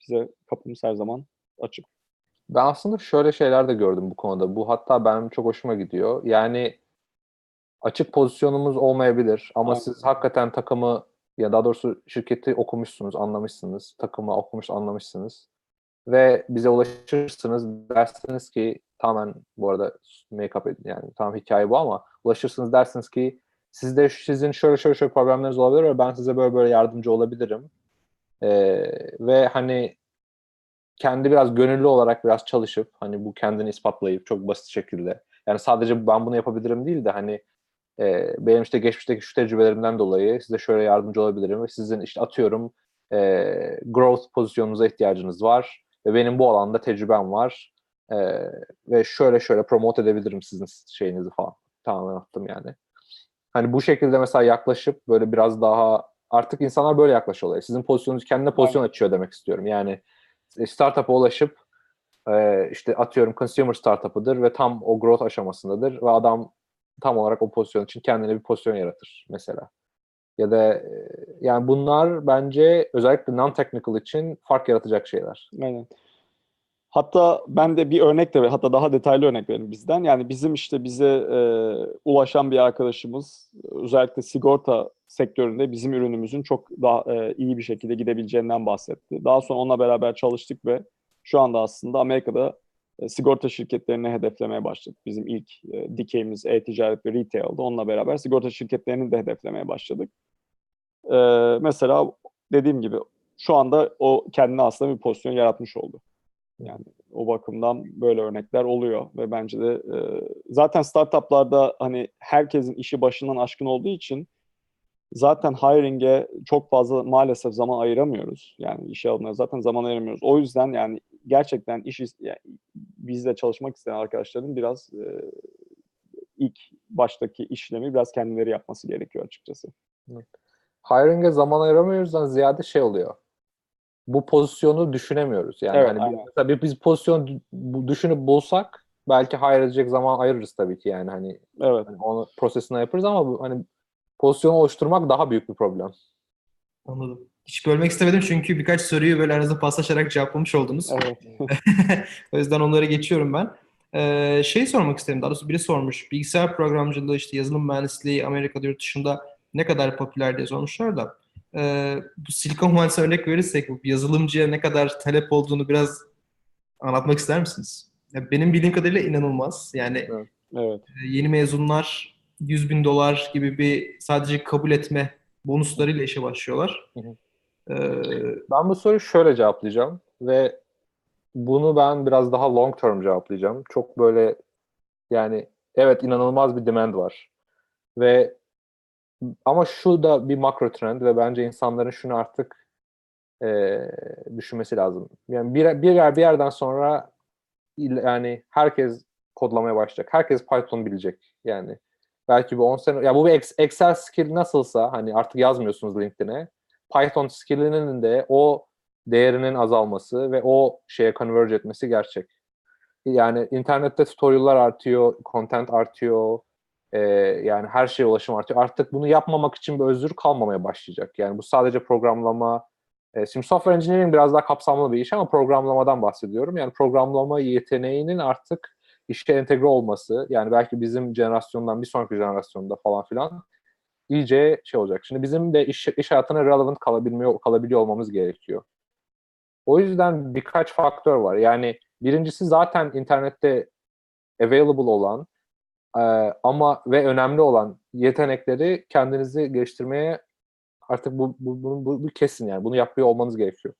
bize kapımız her zaman açık. Ben aslında şöyle şeyler de gördüm bu konuda. Bu hatta benim çok hoşuma gidiyor. Yani açık pozisyonumuz olmayabilir ama Aynen. siz hakikaten takımı ya daha doğrusu şirketi okumuşsunuz, anlamışsınız. Takımı okumuş, anlamışsınız. Ve bize ulaşırsınız dersiniz ki tamamen bu arada make-up yani tam hikaye bu ama ulaşırsınız dersiniz ki sizde sizin şöyle şöyle şöyle problemleriniz olabilir ve ben size böyle böyle yardımcı olabilirim. Ee, ve hani kendi biraz gönüllü olarak biraz çalışıp hani bu kendini ispatlayıp çok basit şekilde yani sadece ben bunu yapabilirim değil de hani e, benim işte geçmişteki şu tecrübelerimden dolayı size şöyle yardımcı olabilirim ve sizin işte atıyorum e, growth pozisyonunuza ihtiyacınız var ve benim bu alanda tecrübem var e, ve şöyle şöyle promote edebilirim sizin şeyinizi falan tamamen attım yani. Hani bu şekilde mesela yaklaşıp böyle biraz daha artık insanlar böyle yaklaşıyorlar. Sizin pozisyonunuz kendine pozisyon açıyor demek istiyorum. Yani e, startup'a ulaşıp e, işte atıyorum consumer startup'ıdır ve tam o growth aşamasındadır ve adam tam olarak o pozisyon için kendine bir pozisyon yaratır mesela. Ya da e, yani bunlar bence özellikle non-technical için fark yaratacak şeyler. Aynen. Hatta ben de bir örnek de hatta daha detaylı örnek vereyim bizden. Yani bizim işte bize e, ulaşan bir arkadaşımız özellikle sigorta sektöründe bizim ürünümüzün çok daha e, iyi bir şekilde gidebileceğinden bahsetti. Daha sonra onunla beraber çalıştık ve şu anda aslında Amerika'da e, sigorta şirketlerini hedeflemeye başladık. Bizim ilk e, dikeyimiz e-ticaret ve retail'dı. Onunla beraber sigorta şirketlerini de hedeflemeye başladık. E, mesela dediğim gibi şu anda o kendine aslında bir pozisyon yaratmış oldu. Yani o bakımdan böyle örnekler oluyor ve bence de e, zaten startuplarda hani herkesin işi başından aşkın olduğu için zaten hiring'e çok fazla maalesef zaman ayıramıyoruz. Yani işe almaya zaten zaman ayıramıyoruz. O yüzden yani gerçekten iş yani bizle çalışmak isteyen arkadaşların biraz e, ilk baştaki işlemi biraz kendileri yapması gerekiyor açıkçası. Hiring'e zaman ayıramıyoruzdan ziyade şey oluyor. Bu pozisyonu düşünemiyoruz. Yani Evet, hani aynen. biz, mesela bir- biz pozisyon düşünüp bulsak belki hire edecek zaman ayırırız tabii ki yani hani Evet. Hani onu prosesine yaparız ama bu, hani pozisyonu oluşturmak daha büyük bir problem. Anladım. Hiç bölmek istemedim çünkü birkaç soruyu böyle aranızda paslaşarak cevaplamış oldunuz. Evet. o yüzden onları geçiyorum ben. Ee, şey sormak istedim. Daha doğrusu biri sormuş. Bilgisayar programcılığı, işte yazılım mühendisliği Amerika'da yurt dışında ne kadar popüler diye sormuşlar da. Ee, bu Silikon Vadisi örnek verirsek bu yazılımcıya ne kadar talep olduğunu biraz anlatmak ister misiniz? Ya benim bildiğim kadarıyla inanılmaz. Yani Evet. Evet. e, yeni mezunlar 100 bin dolar gibi bir sadece kabul etme bonuslarıyla işe başlıyorlar. Hı hı. Ee, Ben bu soruyu şöyle cevaplayacağım ve bunu ben biraz daha long term cevaplayacağım. Çok böyle yani evet inanılmaz bir demand var. Ve ama şu da bir makro trend ve bence insanların şunu artık eee, düşünmesi lazım. Yani bir, bir yer bir yerden sonra yani herkes kodlamaya başlayacak. Herkes Python bilecek. Yani belki bir 10 sene ya bu bir ex- Excel skill nasılsa hani artık yazmıyorsunuz LinkedIn'e. Python skillinin de o değerinin azalması ve o şeye converge etmesi gerçek. Yani internette tutorial'lar artıyor, content artıyor, ee, yani her şeye ulaşım artıyor. Artık bunu yapmamak için bir özür kalmamaya başlayacak. Yani bu sadece programlama, e, şimdi software engineering biraz daha kapsamlı bir iş ama programlamadan bahsediyorum. Yani programlama yeteneğinin artık işe entegre olması, yani belki bizim jenerasyondan bir sonraki jenerasyonda falan filan iyice şey olacak. Şimdi bizim de iş, iş hayatına relevant kalabilmiyor, kalabiliyor olmamız gerekiyor. O yüzden birkaç faktör var. Yani birincisi zaten internette available olan ama ve önemli olan yetenekleri kendinizi geliştirmeye artık bu, bu, bu, bu, bu kesin yani. Bunu yapıyor olmanız gerekiyor.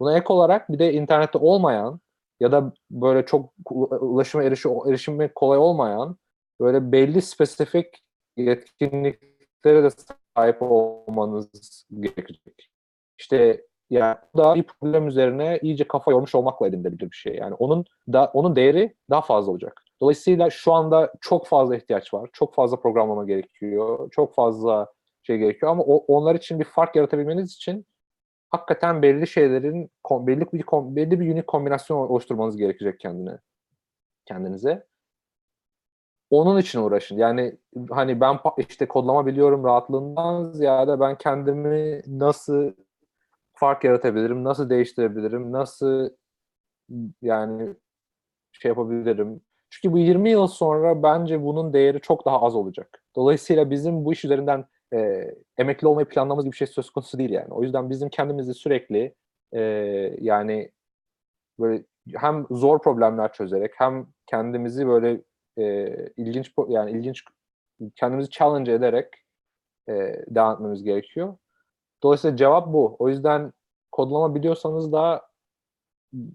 Buna ek olarak bir de internette olmayan ya da böyle çok ulaşıma erişi, erişimi kolay olmayan böyle belli spesifik yetkinliklere de sahip olmanız gerekecek. İşte yani da bir problem üzerine iyice kafa yormuş olmakla edinilebilir bir şey. Yani onun da onun değeri daha fazla olacak. Dolayısıyla şu anda çok fazla ihtiyaç var. Çok fazla programlama gerekiyor. Çok fazla şey gerekiyor ama o, onlar için bir fark yaratabilmeniz için hakikaten belli şeylerin belli bir belli bir unik kombinasyon oluşturmanız gerekecek kendine kendinize. Onun için uğraşın. Yani hani ben işte kodlama biliyorum rahatlığından ziyade ben kendimi nasıl fark yaratabilirim, nasıl değiştirebilirim, nasıl yani şey yapabilirim. Çünkü bu 20 yıl sonra bence bunun değeri çok daha az olacak. Dolayısıyla bizim bu iş üzerinden e, emekli olmayı planlamamız gibi bir şey söz konusu değil yani. O yüzden bizim kendimizi sürekli e, yani böyle hem zor problemler çözerek hem kendimizi böyle e, ilginç yani ilginç kendimizi challenge ederek e, devam etmemiz gerekiyor. Dolayısıyla cevap bu. O yüzden kodlama biliyorsanız da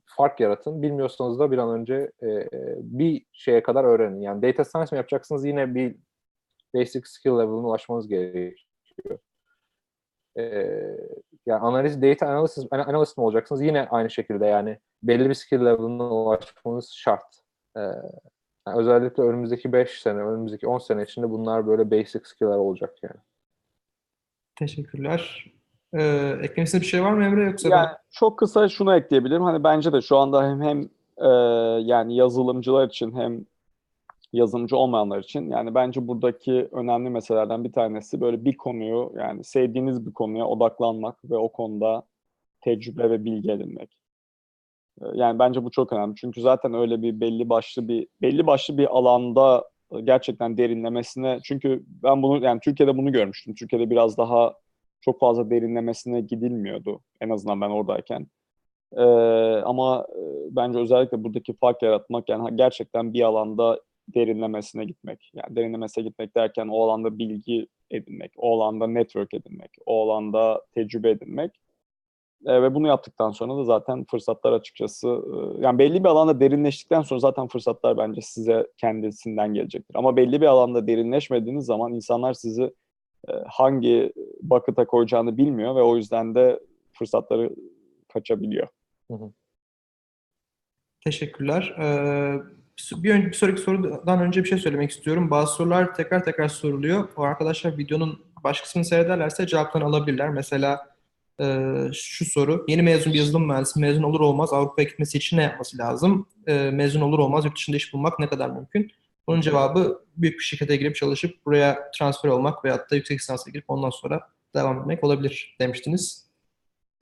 fark yaratın. Bilmiyorsanız da bir an önce e, e, bir şeye kadar öğrenin. Yani data science mi yapacaksınız yine bir basic skill level'ına ulaşmanız gerekiyor. E, yani analiz, data analysis, ana- analyst mi olacaksınız? Yine aynı şekilde yani belli bir skill level'ına ulaşmanız şart. E, yani özellikle önümüzdeki 5 sene, önümüzdeki 10 sene içinde bunlar böyle basic skill'ler olacak yani. Teşekkürler. Ee, eklemek bir şey var mı Emre yoksa Yani çok kısa şunu ekleyebilirim. Hani bence de şu anda hem hem e, yani yazılımcılar için hem yazılımcı olmayanlar için yani bence buradaki önemli meselelerden bir tanesi böyle bir konuyu yani sevdiğiniz bir konuya odaklanmak ve o konuda tecrübe ve bilgi edinmek. E, Yani bence bu çok önemli. Çünkü zaten öyle bir belli başlı bir belli başlı bir alanda e, gerçekten derinlemesine çünkü ben bunu yani Türkiye'de bunu görmüştüm. Türkiye'de biraz daha çok fazla derinlemesine gidilmiyordu en azından ben oradayken. Ee, ama e, bence özellikle buradaki fark yaratmak yani gerçekten bir alanda derinlemesine gitmek. Yani derinlemesine gitmek derken o alanda bilgi edinmek, o alanda network edinmek, o alanda tecrübe edinmek. Ee, ve bunu yaptıktan sonra da zaten fırsatlar açıkçası e, yani belli bir alanda derinleştikten sonra zaten fırsatlar bence size kendisinden gelecektir. Ama belli bir alanda derinleşmediğiniz zaman insanlar sizi e, hangi bucket'a koyacağını bilmiyor ve o yüzden de fırsatları kaçabiliyor. Teşekkürler. Ee, bir, ön- bir sonraki sorudan önce bir şey söylemek istiyorum. Bazı sorular tekrar tekrar soruluyor. O arkadaşlar videonun baş kısmını seyrederlerse cevaplarını alabilirler. Mesela e, şu soru. Yeni mezun bir yazılım mühendisi mezun olur olmaz Avrupa'ya gitmesi için ne yapması lazım? E, mezun olur olmaz yurt dışında iş bulmak ne kadar mümkün? Bunun cevabı büyük bir şirkete girip çalışıp buraya transfer olmak veyahut da yüksek lisansa girip ondan sonra devam etmek olabilir demiştiniz.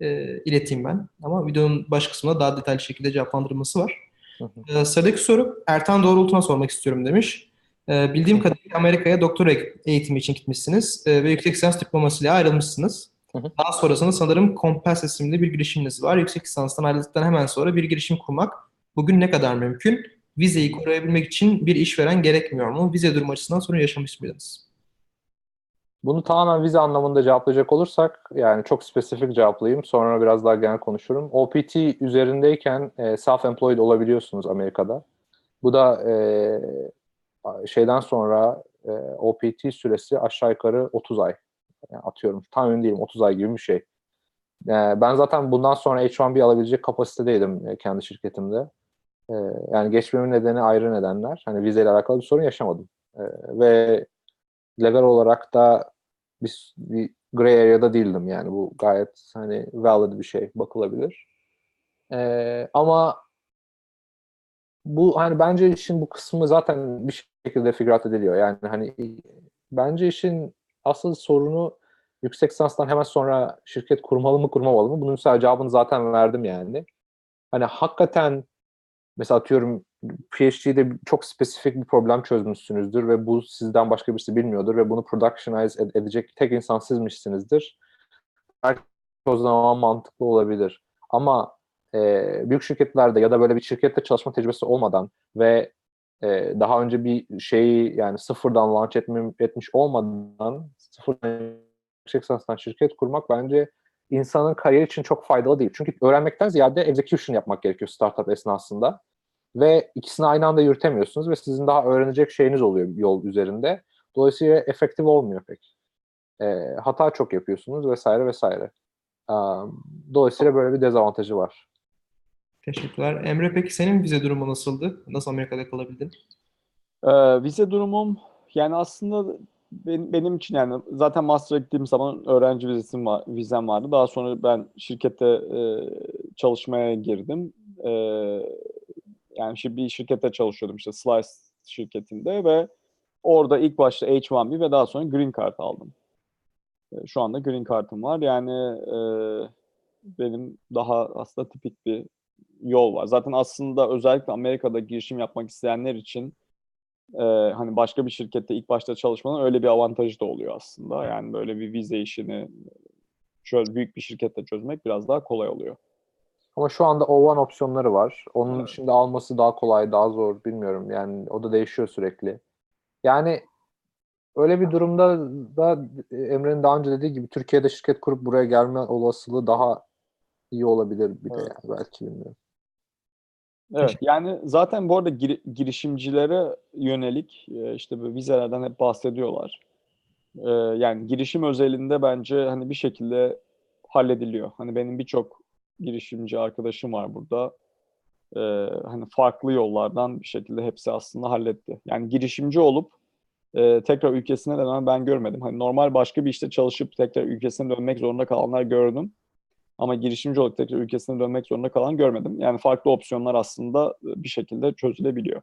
E, ileteyim ben. Ama videonun baş kısmında daha detaylı şekilde cevaplandırılması var. Hı hı. Ee, sıradaki soru Ertan Doğrultu'na sormak istiyorum demiş. Ee, bildiğim kadarıyla Amerika'ya doktora eğitimi için gitmişsiniz ee, ve yüksek lisans diplomasıyla ayrılmışsınız. Hı hı. Daha sonrasında sanırım Compass isimli bir girişiminiz var. Yüksek lisanstan ayrıldıktan hemen sonra bir girişim kurmak bugün ne kadar mümkün? Vizeyi koruyabilmek için bir işveren gerekmiyor mu? Vize durum açısından sorun yaşamış mıydınız? Bunu tamamen vize anlamında cevaplayacak olursak yani çok spesifik cevaplayayım sonra biraz daha genel konuşurum. OPT üzerindeyken e, self-employed olabiliyorsunuz Amerika'da. Bu da e, şeyden sonra e, OPT süresi aşağı yukarı 30 ay. Yani atıyorum tam emin değilim 30 ay gibi bir şey. E, ben zaten bundan sonra H1B alabilecek kapasitedeydim e, kendi şirketimde. E, yani geçmemin nedeni ayrı nedenler. Hani vizeyle alakalı bir sorun yaşamadım. E, ve legal olarak da bir, bir gray area'da değildim yani bu gayet hani valid bir şey bakılabilir. Ee, ama bu hani bence işin bu kısmı zaten bir şekilde figure out ediliyor. Yani hani bence işin asıl sorunu yüksek lisanstan hemen sonra şirket kurmalı mı kurmamalı mı? Bunun mesela cevabını zaten verdim yani. Hani hakikaten mesela atıyorum PhD'de çok spesifik bir problem çözmüşsünüzdür ve bu sizden başka birisi bilmiyordur ve bunu productionize ed- edecek tek insan sizmişsinizdir. Belki o zaman mantıklı olabilir. Ama e, büyük şirketlerde ya da böyle bir şirkette çalışma tecrübesi olmadan ve e, daha önce bir şeyi yani sıfırdan launch etmi- etmiş olmadan sıfırdan yüksek şirket kurmak bence insanın kariyer için çok faydalı değil. Çünkü öğrenmekten ziyade execution yapmak gerekiyor startup esnasında. Ve ikisini aynı anda yürütemiyorsunuz ve sizin daha öğrenecek şeyiniz oluyor yol üzerinde. Dolayısıyla efektif olmuyor pek. E, hata çok yapıyorsunuz vesaire vesaire. Um, dolayısıyla böyle bir dezavantajı var. Teşekkürler. Emre peki senin vize durumu nasıldı? Nasıl Amerika'da kalabildin? Ee, vize durumum yani aslında benim, benim için yani zaten master'a gittiğim zaman öğrenci vizesim var, vizem vardı. Daha sonra ben şirkete e, çalışmaya girdim. E, yani şimdi bir şirkette çalışıyordum işte Slice şirketinde ve orada ilk başta H1B ve daha sonra Green Card aldım. E, şu anda Green Card'ım var. Yani e, benim daha aslında tipik bir yol var. Zaten aslında özellikle Amerika'da girişim yapmak isteyenler için e, hani başka bir şirkette ilk başta çalışmanın öyle bir avantajı da oluyor aslında. Yani böyle bir vize işini çöz, büyük bir şirkette çözmek biraz daha kolay oluyor. Ama şu anda O1 opsiyonları var. Onun Evet. şimdi alması daha kolay, daha zor bilmiyorum. Yani o da değişiyor sürekli. Yani öyle bir durumda da Emre'nin daha önce dediği gibi Türkiye'de şirket kurup buraya gelme olasılığı daha iyi olabilir bir de Evet. yani belki bilmiyorum. Evet yani zaten bu arada gir- girişimcilere yönelik e, işte böyle vizelerden hep bahsediyorlar. E, yani girişim özelinde bence hani bir şekilde hallediliyor. Hani benim birçok girişimci arkadaşım var burada. E, hani farklı yollardan bir şekilde hepsi aslında halletti. Yani girişimci olup e, tekrar ülkesine dönen ben görmedim. Hani normal başka bir işte çalışıp tekrar ülkesine dönmek zorunda kalanlar gördüm. Ama girişimci olarak tekrar ülkesine dönmek zorunda kalan görmedim. Yani farklı opsiyonlar aslında e, bir şekilde çözülebiliyor.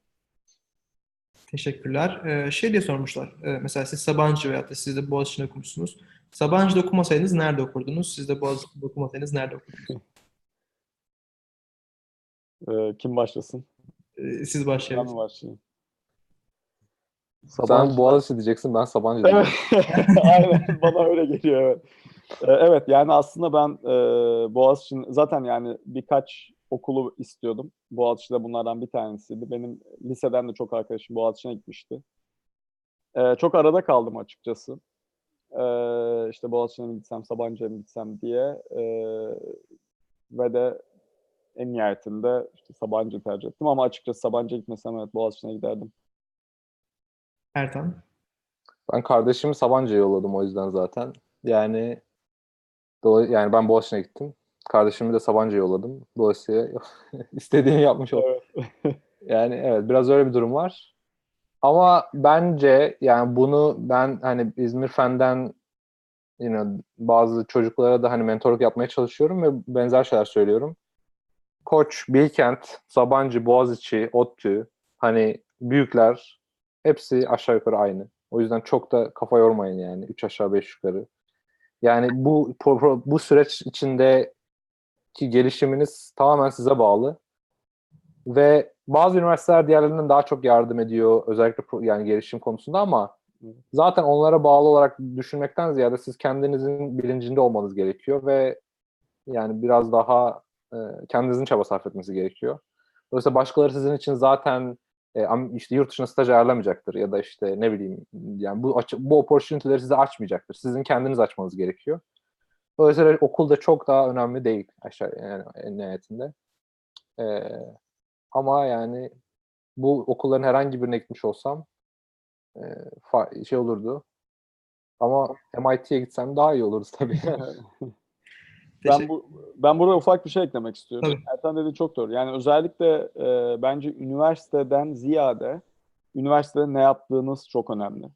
Teşekkürler. Ee, şey diye sormuşlar. Ee, mesela siz Sabancı veyahut da siz de Boğaziçi'nde okumuşsunuz. Sabancı'da okumasaydınız nerede okurdunuz? Siz de Boğaziçi'nde okumasaydınız nerede okurdunuz? E, kim başlasın? Ee, siz Ben başlayın. mi başlayayım? Sen Sabancı- Boğaziçi diyeceksin, ben Sabancı Evet. diyeceğim. Aynen bana öyle geliyor evet. Ee, Evet yani aslında ben e, Boğaziçi'nin zaten yani birkaç okulu istiyordum. Boğaziçi de bunlardan bir tanesiydi. Benim liseden de çok arkadaşım Boğaziçi'ne gitmişti. Ee, çok arada kaldım açıkçası. Ee, işte Boğaziçi'ne mi gitsem, Sabancı'ya mı gitsem diye. Ee, ve de en nihayetinde işte Sabancı tercih ettim ama açıkçası Sabancı'ya gitmesem evet Boğaziçi'ne giderdim. Ertan. Ben kardeşimi Sabancı'ya yolladım o yüzden zaten. Yani dolay- yani ben Boğaziçi'ne gittim. Kardeşimi de Sabancı'ya yolladım. Dolayısıyla istediğimi yapmış oldum. Evet. Yani evet biraz öyle bir durum var. Ama bence yani bunu ben hani İzmir Fen'den yine bazı çocuklara da hani mentorluk yapmaya çalışıyorum ve benzer şeyler söylüyorum. Koç, Bilkent, Sabancı, Boğaziçi, ODTÜ hani büyükler hepsi aşağı yukarı aynı. O yüzden çok da kafa yormayın yani. Üç aşağı beş yukarı. Yani bu bu süreç içindeki gelişiminiz tamamen size bağlı. Ve bazı üniversiteler diğerlerinden daha çok yardım ediyor özellikle yani gelişim konusunda ama zaten onlara bağlı olarak düşünmekten ziyade siz kendinizin bilincinde olmanız gerekiyor ve yani biraz daha e, kendinizin çaba sarf etmesi gerekiyor. Dolayısıyla başkaları sizin için zaten e, işte yurt dışına staj ayarlamayacaktır ya da işte ne bileyim yani bu bu opportunity'leri size açmayacaktır. Sizin kendiniz açmanız gerekiyor. Dolayısıyla okul da çok daha önemli değil aşağı yani nihayetinde. E, ama yani bu okulların herhangi birine gitmiş olsam e, fa- şey olurdu. Ama MIT'ye gitsem daha iyi olurdu tabii. Ben bu ben burada ufak bir şey eklemek istiyorum. Tabii. Ertan dedi çok doğru. Yani özellikle e, bence üniversiteden ziyade üniversitede ne yaptığınız çok önemli.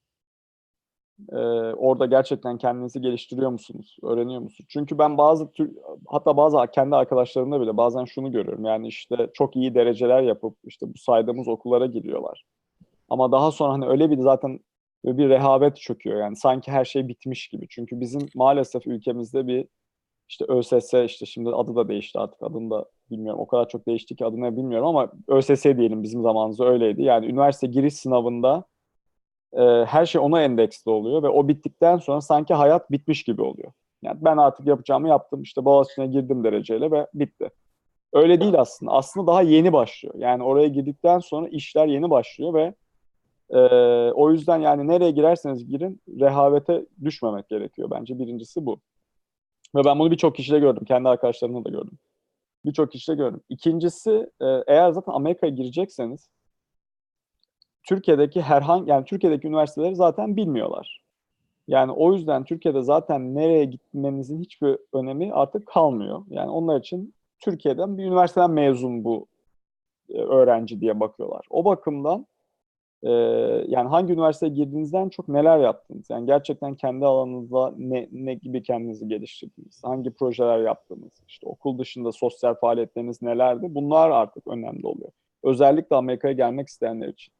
E, orada gerçekten kendinizi geliştiriyor musunuz? Öğreniyor musunuz? Çünkü ben bazı hatta bazı kendi arkadaşlarımda bile bazen şunu görüyorum. Yani işte çok iyi dereceler yapıp işte bu saydığımız okullara giriyorlar. Ama daha sonra hani öyle bir zaten bir rehavet çöküyor. Yani sanki her şey bitmiş gibi. Çünkü bizim maalesef ülkemizde bir işte ÖSS işte şimdi adı da değişti artık adını da bilmiyorum. O kadar çok değişti ki adını bilmiyorum ama ÖSS diyelim bizim zamanımızda öyleydi. Yani üniversite giriş sınavında e, her şey ona endeksli oluyor ve o bittikten sonra sanki hayat bitmiş gibi oluyor. Yani ben artık yapacağımı yaptım işte Boğaziçi'ne girdim dereceyle ve bitti. Öyle değil aslında. Aslında daha yeni başlıyor. Yani oraya girdikten sonra işler yeni başlıyor ve e, o yüzden yani nereye girerseniz girin rehavete düşmemek gerekiyor. Bence birincisi bu. Ve ben bunu birçok kişide gördüm. Kendi arkadaşlarımda da gördüm. Birçok kişide gördüm. İkincisi e, eğer zaten Amerika'ya girecekseniz Türkiye'deki herhangi yani Türkiye'deki üniversiteleri zaten bilmiyorlar. Yani o yüzden Türkiye'de zaten nereye gitmenizin hiçbir önemi artık kalmıyor. Yani onlar için Türkiye'den bir üniversiteden mezun bu e, öğrenci diye bakıyorlar. O bakımdan e, yani hangi üniversiteye girdiğinizden çok neler yaptınız? Yani gerçekten kendi alanınızda ne, ne gibi kendinizi geliştirdiniz? Hangi projeler yaptınız? İşte okul dışında sosyal faaliyetleriniz nelerdi? Bunlar artık önemli oluyor. Özellikle Amerika'ya gelmek isteyenler için.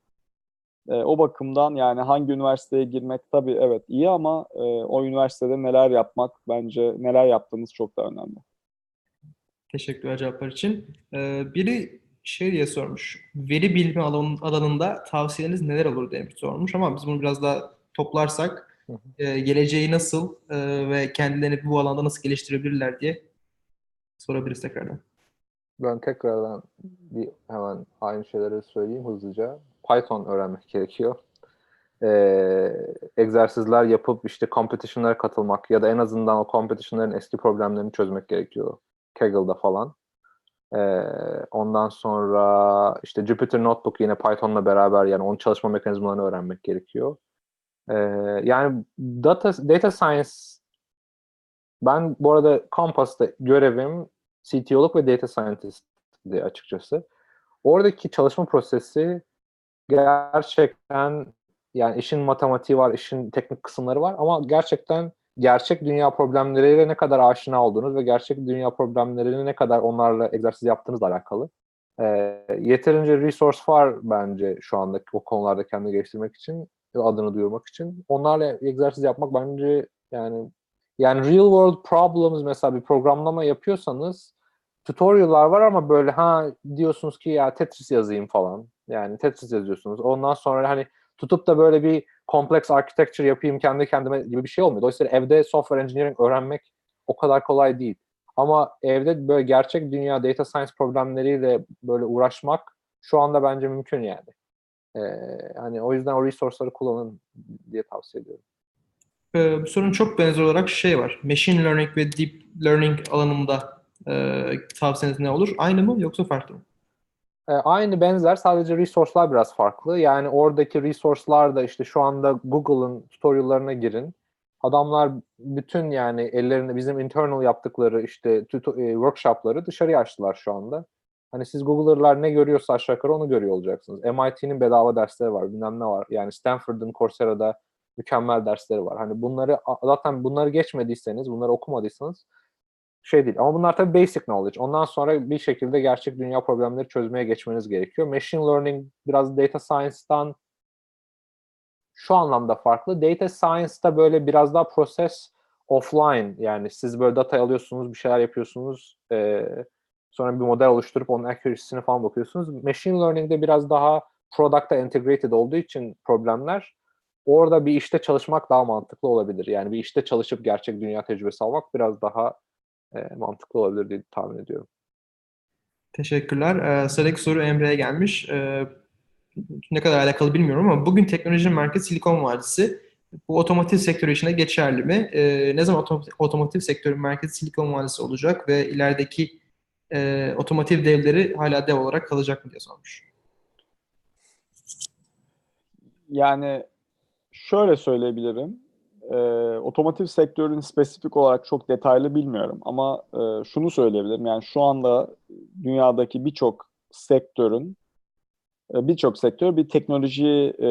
E, o bakımdan yani hangi üniversiteye girmek tabii evet iyi ama e, o üniversitede neler yapmak bence neler yaptığınız çok daha önemli. Teşekkürler cevaplar için. Ee, biri şey diye sormuş. Veri bilimi alan- alanında tavsiyeleriniz neler olur diye sormuş ama biz bunu biraz daha toplarsak Hı hı. e, geleceği nasıl e, ve kendilerini bu alanda nasıl geliştirebilirler diye sorabiliriz tekrardan. Ben tekrardan bir hemen aynı şeyleri söyleyeyim hızlıca. Python öğrenmek gerekiyor. Ee, egzersizler yapıp işte competition'lara katılmak ya da en azından o competition'ların eski problemlerini çözmek gerekiyor. Kaggle'da falan. Ondan sonra işte Jupyter Notebook yine Python'la beraber yani onun çalışma mekanizmalarını öğrenmek gerekiyor. Yani data data science ben bu arada Compass'ta görevim CTO'luk ve data scientist'di açıkçası. Oradaki çalışma prosesi gerçekten yani işin matematiği var, işin teknik kısımları var ama gerçekten gerçek dünya problemleriyle ne kadar aşina olduğunuz ve gerçek dünya problemlerini ne kadar onlarla egzersiz yaptığınızla alakalı. Ee, yeterince resource var bence şu anda o konularda kendini geliştirmek için adını duyurmak için. Onlarla egzersiz yapmak bence yani yani real world problems mesela bir programlama yapıyorsanız tutorial'lar var ama böyle ha diyorsunuz ki ya Tetris yazayım falan. Yani Tetris yazıyorsunuz. Ondan sonra hani tutup da böyle bir complex architecture yapayım kendi kendime gibi bir şey olmuyor. Dolayısıyla evde software engineering öğrenmek o kadar kolay değil. Ama evde böyle gerçek dünya data science problemleriyle böyle uğraşmak şu anda bence mümkün yani. Ee, hani o yüzden o resource'ları kullanın diye tavsiye ediyorum. Ee, bu sorunun çok benzer olarak şey var. Machine learning ve deep learning alanında e, tavsiyeniz ne olur? Aynı mı yoksa farklı mı? E, aynı benzer sadece resource'lar biraz farklı. Yani oradaki resource'lar da işte şu anda Google'ın tutorial'larına girin. Adamlar bütün yani ellerinde bizim internal yaptıkları işte e, workshop'ları dışarıya açtılar şu anda. Hani siz Google'lar ne görüyorsa aşağı yukarı onu görüyor olacaksınız. MIT'nin bedava dersleri var, bilmem ne var. Yani Stanford'ın Coursera'da mükemmel dersleri var. Hani bunları zaten bunları geçmediyseniz, bunları okumadıysanız şey değil. Ama bunlar tabii basic knowledge. Ondan sonra bir şekilde gerçek dünya problemleri çözmeye geçmeniz gerekiyor. Machine learning biraz data science'dan şu anlamda farklı. Data science'da böyle biraz daha proses offline. Yani siz böyle data alıyorsunuz, bir şeyler yapıyorsunuz. E, sonra bir model oluşturup onun accuracy'sine falan bakıyorsunuz. Machine learning'de biraz daha product'a integrated olduğu için problemler orada bir işte çalışmak daha mantıklı olabilir. Yani bir işte çalışıp gerçek dünya tecrübesi almak biraz daha e, mantıklı olabilir diye tahmin ediyorum. Teşekkürler. Ee, sıradaki soru Emre'ye gelmiş. Ee, ne kadar alakalı bilmiyorum ama bugün teknolojinin merkezi Silikon Vadisi. Bu otomotiv sektörü içinde geçerli mi? Ee, ne zaman otomotiv, otomotiv sektörün merkezi Silikon Vadisi olacak ve ilerideki e, otomotiv devleri hala dev olarak kalacak mı diye sormuş. Yani şöyle söyleyebilirim. Ee, otomotiv sektörünün spesifik olarak çok detaylı bilmiyorum ama e, şunu söyleyebilirim. Yani şu anda dünyadaki birçok sektörün e, birçok sektör bir teknoloji e,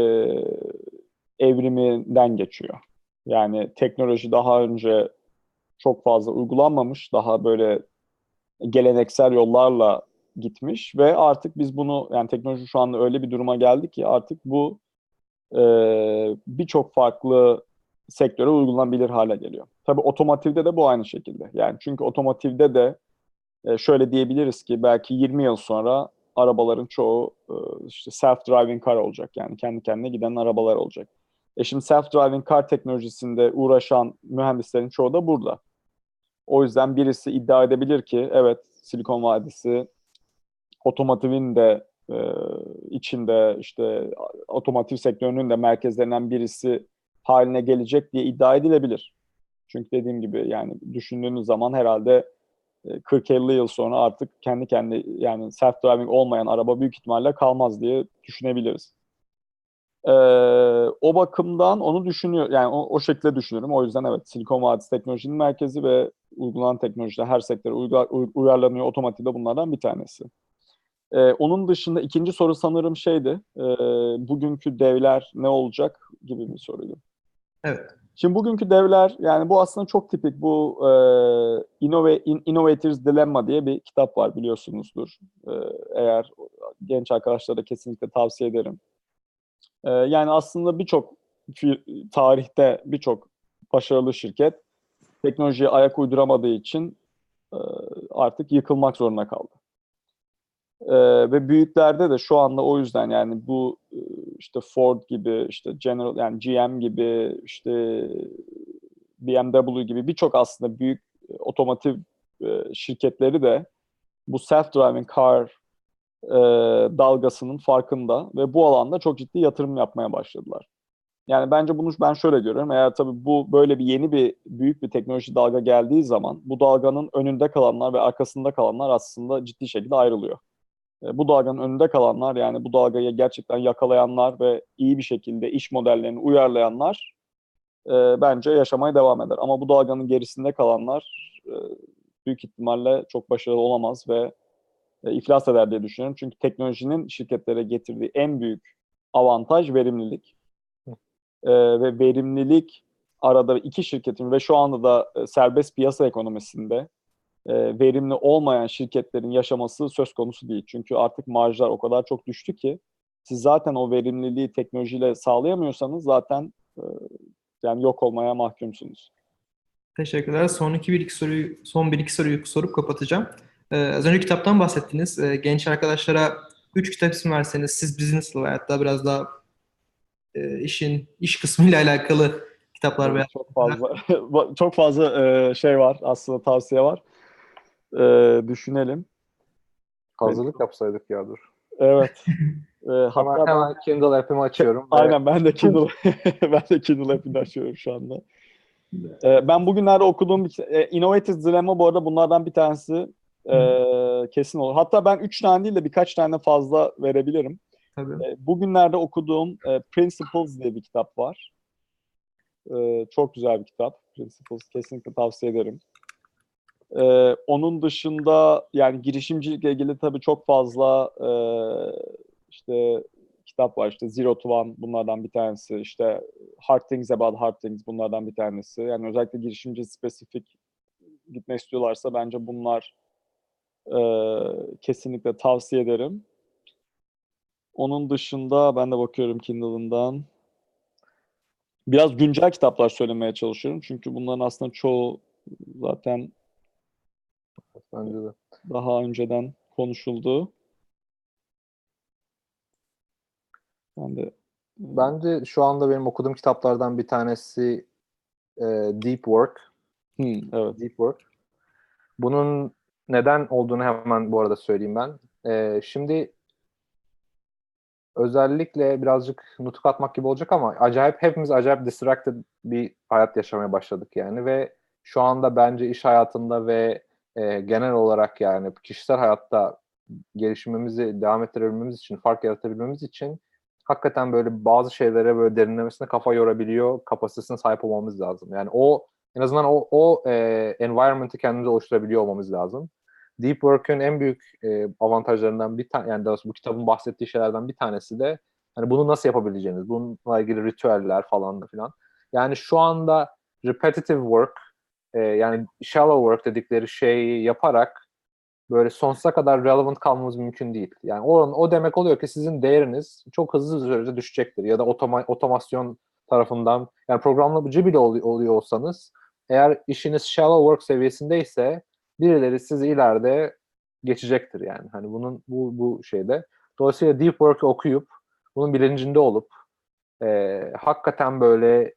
evriminden geçiyor. Yani teknoloji daha önce çok fazla uygulanmamış, daha böyle geleneksel yollarla gitmiş ve artık biz bunu yani teknoloji şu anda öyle bir duruma geldi ki artık bu e, birçok farklı sektöre uygulanabilir hale geliyor. Tabii otomotivde de bu aynı şekilde. Yani çünkü otomotivde de e, şöyle diyebiliriz ki belki 20 yıl sonra arabaların çoğu e, işte self-driving car olacak. Yani kendi kendine giden arabalar olacak. E şimdi self-driving car teknolojisinde uğraşan mühendislerin çoğu da burada. O yüzden birisi iddia edebilir ki evet Silikon Vadisi otomotivin de e, içinde işte otomotiv sektörünün de merkezlerinden birisi haline gelecek diye iddia edilebilir. Çünkü dediğim gibi yani düşündüğünüz zaman herhalde 40-50 yıl sonra artık kendi kendi yani self-driving olmayan araba büyük ihtimalle kalmaz diye düşünebiliriz. Ee, o bakımdan onu düşünüyor yani o, o şekilde düşünüyorum. O yüzden evet Silikon Vadisi teknolojinin merkezi ve uygulanan teknolojide her sektöre uygar, uyarlanıyor. Otomotivde bunlardan bir tanesi. Ee, onun dışında ikinci soru sanırım şeydi. E, bugünkü devler ne olacak gibi bir soruydu. Evet. Şimdi bugünkü devler yani bu aslında çok tipik bu e, Innova, Innovators Dilemma diye bir kitap var biliyorsunuzdur. E, eğer genç arkadaşlara da kesinlikle tavsiye ederim. E, yani aslında birçok tarihte birçok başarılı şirket teknolojiye ayak uyduramadığı için e, artık yıkılmak zorunda kaldı. E, ve büyüklerde de şu anda o yüzden yani bu e, işte Ford gibi işte General yani GM gibi işte BMW gibi birçok aslında büyük e, otomotiv e, şirketleri de bu self-driving car e, dalgasının farkında ve bu alanda çok ciddi yatırım yapmaya başladılar. Yani bence bunu ben şöyle görüyorum. Eğer tabii bu böyle bir yeni bir büyük bir teknoloji dalga geldiği zaman bu dalganın önünde kalanlar ve arkasında kalanlar aslında ciddi şekilde ayrılıyor. E, bu dalganın önünde kalanlar yani bu dalgayı gerçekten yakalayanlar ve iyi bir şekilde iş modellerini uyarlayanlar e, bence yaşamaya devam eder. Ama bu dalganın gerisinde kalanlar e, büyük ihtimalle çok başarılı olamaz ve e, iflas eder diye düşünüyorum. Çünkü teknolojinin şirketlere getirdiği en büyük avantaj verimlilik. E, ve verimlilik arada iki şirketin ve şu anda da e, serbest piyasa ekonomisinde e, verimli olmayan şirketlerin yaşaması söz konusu değil. Çünkü artık marjlar o kadar çok düştü ki siz zaten o verimliliği teknolojiyle sağlayamıyorsanız zaten e, yani yok olmaya mahkumsunuz. Teşekkürler. Son iki bir iki soruyu son bir iki soruyu sorup kapatacağım. Ee, az önce kitaptan bahsettiniz. Ee, genç arkadaşlara üç kitap ismi verseniz siz business ve hatta biraz daha e, işin iş kısmıyla alakalı kitaplar veya çok fazla çok fazla e, şey var aslında tavsiye var. E, düşünelim. Hazırlık yapsaydık ya dur. Evet. E, Hemen, hatta ben, hemen Kindle app'imi açıyorum. aynen ben de Kindle ben de Kindle app'ini açıyorum şu anda. E, ben bugünlerde okuduğum bir e, Innovative Dilemma bu arada bunlardan bir tanesi e, kesin olur. Hatta ben üç tane değil de birkaç tane fazla verebilirim. tabii. E, Bugünlerde okuduğum e, Principles diye bir kitap var. E, çok güzel bir kitap. Principles kesinlikle tavsiye ederim. E, onun dışında yani girişimcilikle ilgili tabii çok fazla e, işte kitap var. İşte Zero to One bunlardan bir tanesi. İşte Hard Things About Hard Things bunlardan bir tanesi. Yani özellikle girişimci spesifik gitmek istiyorlarsa bence bunlar e, kesinlikle tavsiye ederim. Onun dışında ben de bakıyorum Kindle'ından. Biraz güncel kitaplar söylemeye çalışıyorum. Çünkü bunların aslında çoğu zaten Bence de. daha önceden konuşuldu. Ben de Bence şu anda benim okuduğum kitaplardan bir tanesi e, Deep Work. Hı, evet. Deep Work. Bunun neden olduğunu hemen bu arada söyleyeyim ben. E, şimdi özellikle birazcık nutuk atmak gibi olacak ama acayip hepimiz acayip distracted bir hayat yaşamaya başladık yani ve şu anda bence iş hayatında ve e, genel olarak yani kişisel hayatta gelişimimizi devam ettirebilmemiz için, fark yaratabilmemiz için hakikaten böyle bazı şeylere böyle derinlemesine kafa yorabiliyor, kapasitesine sahip olmamız lazım. Yani o en azından o, o e, environment'ı kendimize oluşturabiliyor olmamız lazım. Deep Work'ün en büyük e, avantajlarından bir tane yani bu kitabın bahsettiği şeylerden bir tanesi de hani bunu nasıl yapabileceğiniz, bununla ilgili ritüeller falan da filan. Yani şu anda repetitive work yani shallow work dedikleri şeyi yaparak böyle sonsuza kadar relevant kalmamız mümkün değil. Yani o, o demek oluyor ki sizin değeriniz çok hızlı bir sürece düşecektir. Ya da otoma, otomasyon tarafından yani programlayıcı bile ol, oluyor olsanız eğer işiniz shallow work seviyesindeyse birileri sizi ileride geçecektir yani. Hani bunun bu, bu şeyde. Dolayısıyla deep work okuyup bunun bilincinde olup e, hakikaten böyle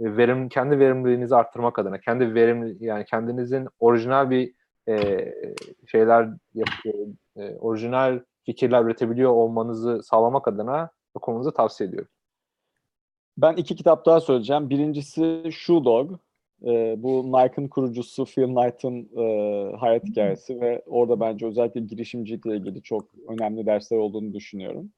verim kendi verimliliğinizi arttırmak adına kendi verim yani kendinizin orijinal bir e, şeyler yap, e, orijinal fikirler üretebiliyor olmanızı sağlamak adına okumanızı tavsiye ediyorum. Ben iki kitap daha söyleyeceğim. Birincisi Shoe Dog. Ee, bu Nike'ın kurucusu Phil Knight'ın e, hayat hikayesi ve orada bence özellikle girişimcilikle ilgili çok önemli dersler olduğunu düşünüyorum.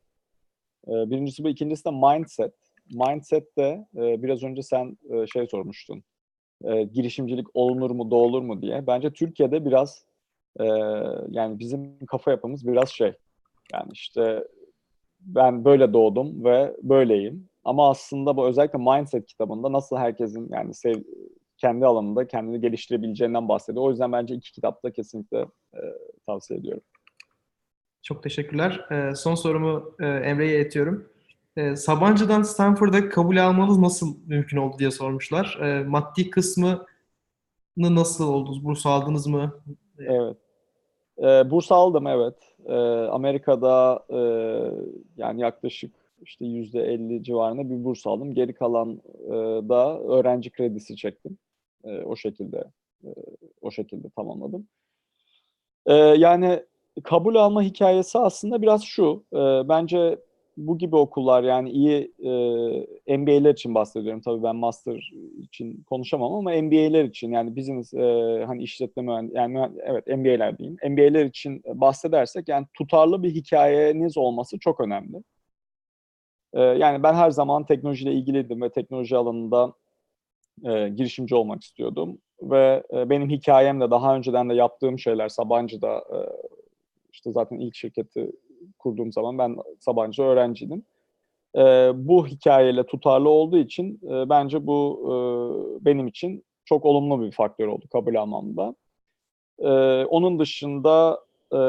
Ee, birincisi bu. ikincisi de Mindset. Mindset de e, biraz önce sen e, şey sormuştun. E, girişimcilik olunur mu, doğulur mu diye. Bence Türkiye'de biraz e, yani bizim kafa yapımız biraz şey. Yani işte ben böyle doğdum ve böyleyim. Ama aslında bu özellikle Mindset kitabında nasıl herkesin yani sev, kendi alanında kendini geliştirebileceğinden bahsediyor. O yüzden bence iki kitapta kesinlikle e, tavsiye ediyorum. Çok teşekkürler. Ee, son sorumu e, Emre'ye iletiyorum. Ee, Sabancı'dan Stanford'a kabul almanız nasıl mümkün oldu diye sormuşlar. Ee, maddi kısmını nasıl oldu? Burs aldınız mı? Evet. Ee, burs aldım evet. Ee, Amerika'da e, yani yaklaşık işte yüzde 50 civarında bir burs aldım. Geri kalan e, da öğrenci kredisi çektim. E, o şekilde e, o şekilde tamamladım. E, yani kabul alma hikayesi aslında biraz şu. e, bence bu gibi okullar yani iyi e, MBA'ler için bahsediyorum. Tabii ben master için konuşamam ama MBA'ler için yani business e, hani işletme mühendis yani evet MBA'ler diyeyim. MBA'ler için bahsedersek yani tutarlı bir hikayeniz olması çok önemli. E, yani ben her zaman teknolojiyle ilgiliydim ve teknoloji alanında e, girişimci olmak istiyordum ve e, benim hikayem de daha önceden de yaptığım şeyler Sabancı'da e, işte zaten ilk şirketi kurduğum zaman ben Sabancı öğrenciydim. E, bu hikayeyle tutarlı olduğu için e, bence bu e, benim için çok olumlu bir faktör oldu kabul almamda. E, onun dışında e,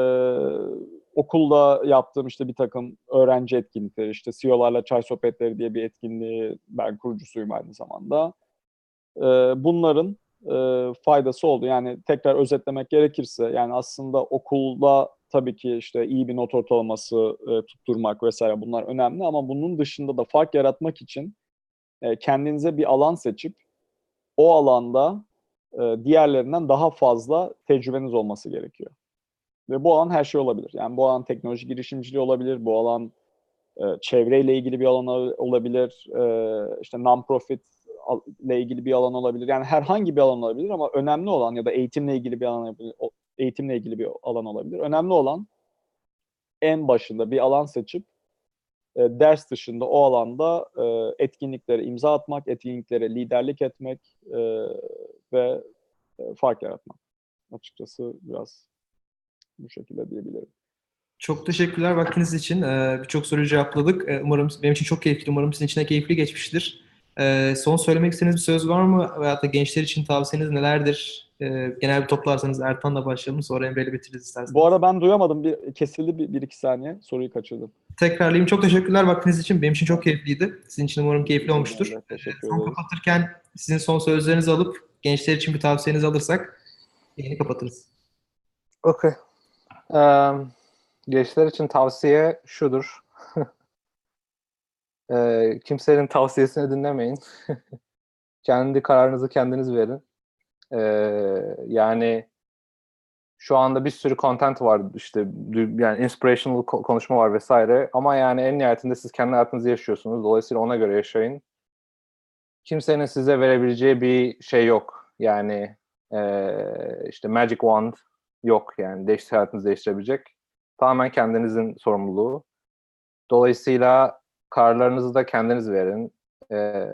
okulda yaptığım işte bir takım öğrenci etkinlikleri, işte CEO'larla çay sohbetleri diye bir etkinliği ben kurucusuyum aynı zamanda. E, bunların e, faydası oldu. Yani tekrar özetlemek gerekirse yani aslında okulda tabii ki işte iyi bir not ortalaması e, tutturmak vesaire bunlar önemli ama bunun dışında da fark yaratmak için e, kendinize bir alan seçip o alanda e, diğerlerinden daha fazla tecrübeniz olması gerekiyor. Ve bu alan her şey olabilir. Yani bu alan teknoloji girişimciliği olabilir, bu alan e, çevreyle ilgili bir alan ol- olabilir, e, işte non-profit ile ilgili bir alan olabilir. Yani herhangi bir alan olabilir ama önemli olan ya da eğitimle ilgili bir alan eğitimle ilgili bir alan olabilir. Önemli olan en başında bir alan seçip e, ders dışında o alanda e, etkinliklere imza atmak, etkinliklere liderlik etmek e, ve e, fark yaratmak. Açıkçası biraz bu şekilde diyebilirim. Çok teşekkürler vaktiniz için. Ee, Birçok soruyu cevapladık. Ee, Umarım benim için çok keyifli. Umarım sizin için de keyifli geçmiştir. Ee, Son söylemek istediğiniz bir söz var mı? Veyahut da gençler için tavsiyeniz nelerdir? Ee, Genel bir toplarsanız Ertan'la başlayalım. Sonra Emre'yle bitiririz isterseniz. Bu arada ben duyamadım. Bir, kesildi bir, bir iki saniye. Soruyu kaçırdım. Tekrarlayayım. Çok teşekkürler vaktiniz için. Benim için çok keyifliydi. Sizin için umarım keyifli olmuştur. Ben de teşekkür Son kapatırken sizin son sözlerinizi alıp gençler için bir tavsiyenizi alırsak yayını kapatırız. Okey. Eee, gençler için tavsiye şudur. Eee, kimsenin tavsiyesini dinlemeyin. Kendi kararınızı kendiniz verin. Eee, yani şu anda bir sürü content var işte yani inspirational ko- konuşma var vesaire ama yani en nihayetinde siz kendi hayatınızı yaşıyorsunuz. Dolayısıyla ona göre yaşayın. Kimsenin size verebileceği bir şey yok. Yani eee, işte magic wand yok yani değiş hayatınızı değiştirebilecek. Tamamen kendinizin sorumluluğu. Dolayısıyla kararlarınızı da kendiniz verin. Ee,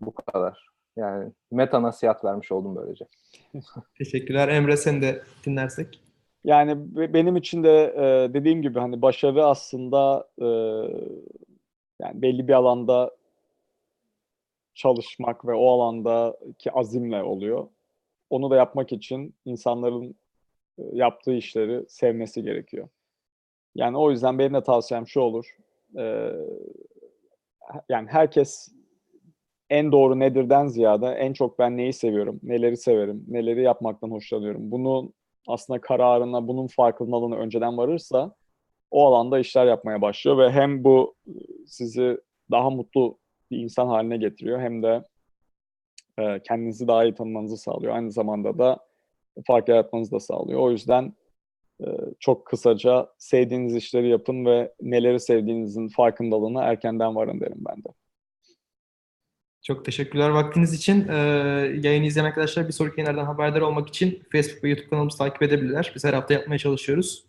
bu kadar. Yani meta nasihat vermiş oldum böylece. Teşekkürler. Emre seni de dinlersek. Yani be- benim için de e, dediğim gibi hani başarı aslında e, yani belli bir alanda çalışmak ve o alandaki azimle oluyor. Onu da yapmak için insanların e, yaptığı işleri sevmesi gerekiyor. Yani o yüzden benim de tavsiyem şu olur. E, yani herkes en doğru nedirden ziyade en çok ben neyi seviyorum, neleri severim, neleri yapmaktan hoşlanıyorum. Bunu aslında kararına, bunun farkındalığına önceden varırsa o alanda işler yapmaya başlıyor ve hem bu e, sizi daha mutlu bir insan haline getiriyor hem de e, kendinizi daha iyi tanımanızı sağlıyor. Aynı zamanda da fark yaratmanızı da sağlıyor. O yüzden e, çok kısaca sevdiğiniz işleri yapın ve neleri sevdiğinizin farkındalığına erkenden varın derim ben de. Çok teşekkürler vaktiniz için. Ee, yayını izleyen arkadaşlar bir sonraki yayınlardan haberdar olmak için Facebook ve YouTube kanalımızı takip edebilirler. Biz her hafta yapmaya çalışıyoruz.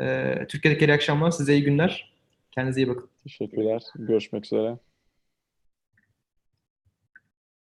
Ee, Türkiye'deki iyi akşamlar. Size iyi günler. Kendinize iyi bakın. Teşekkürler. Görüşmek üzere.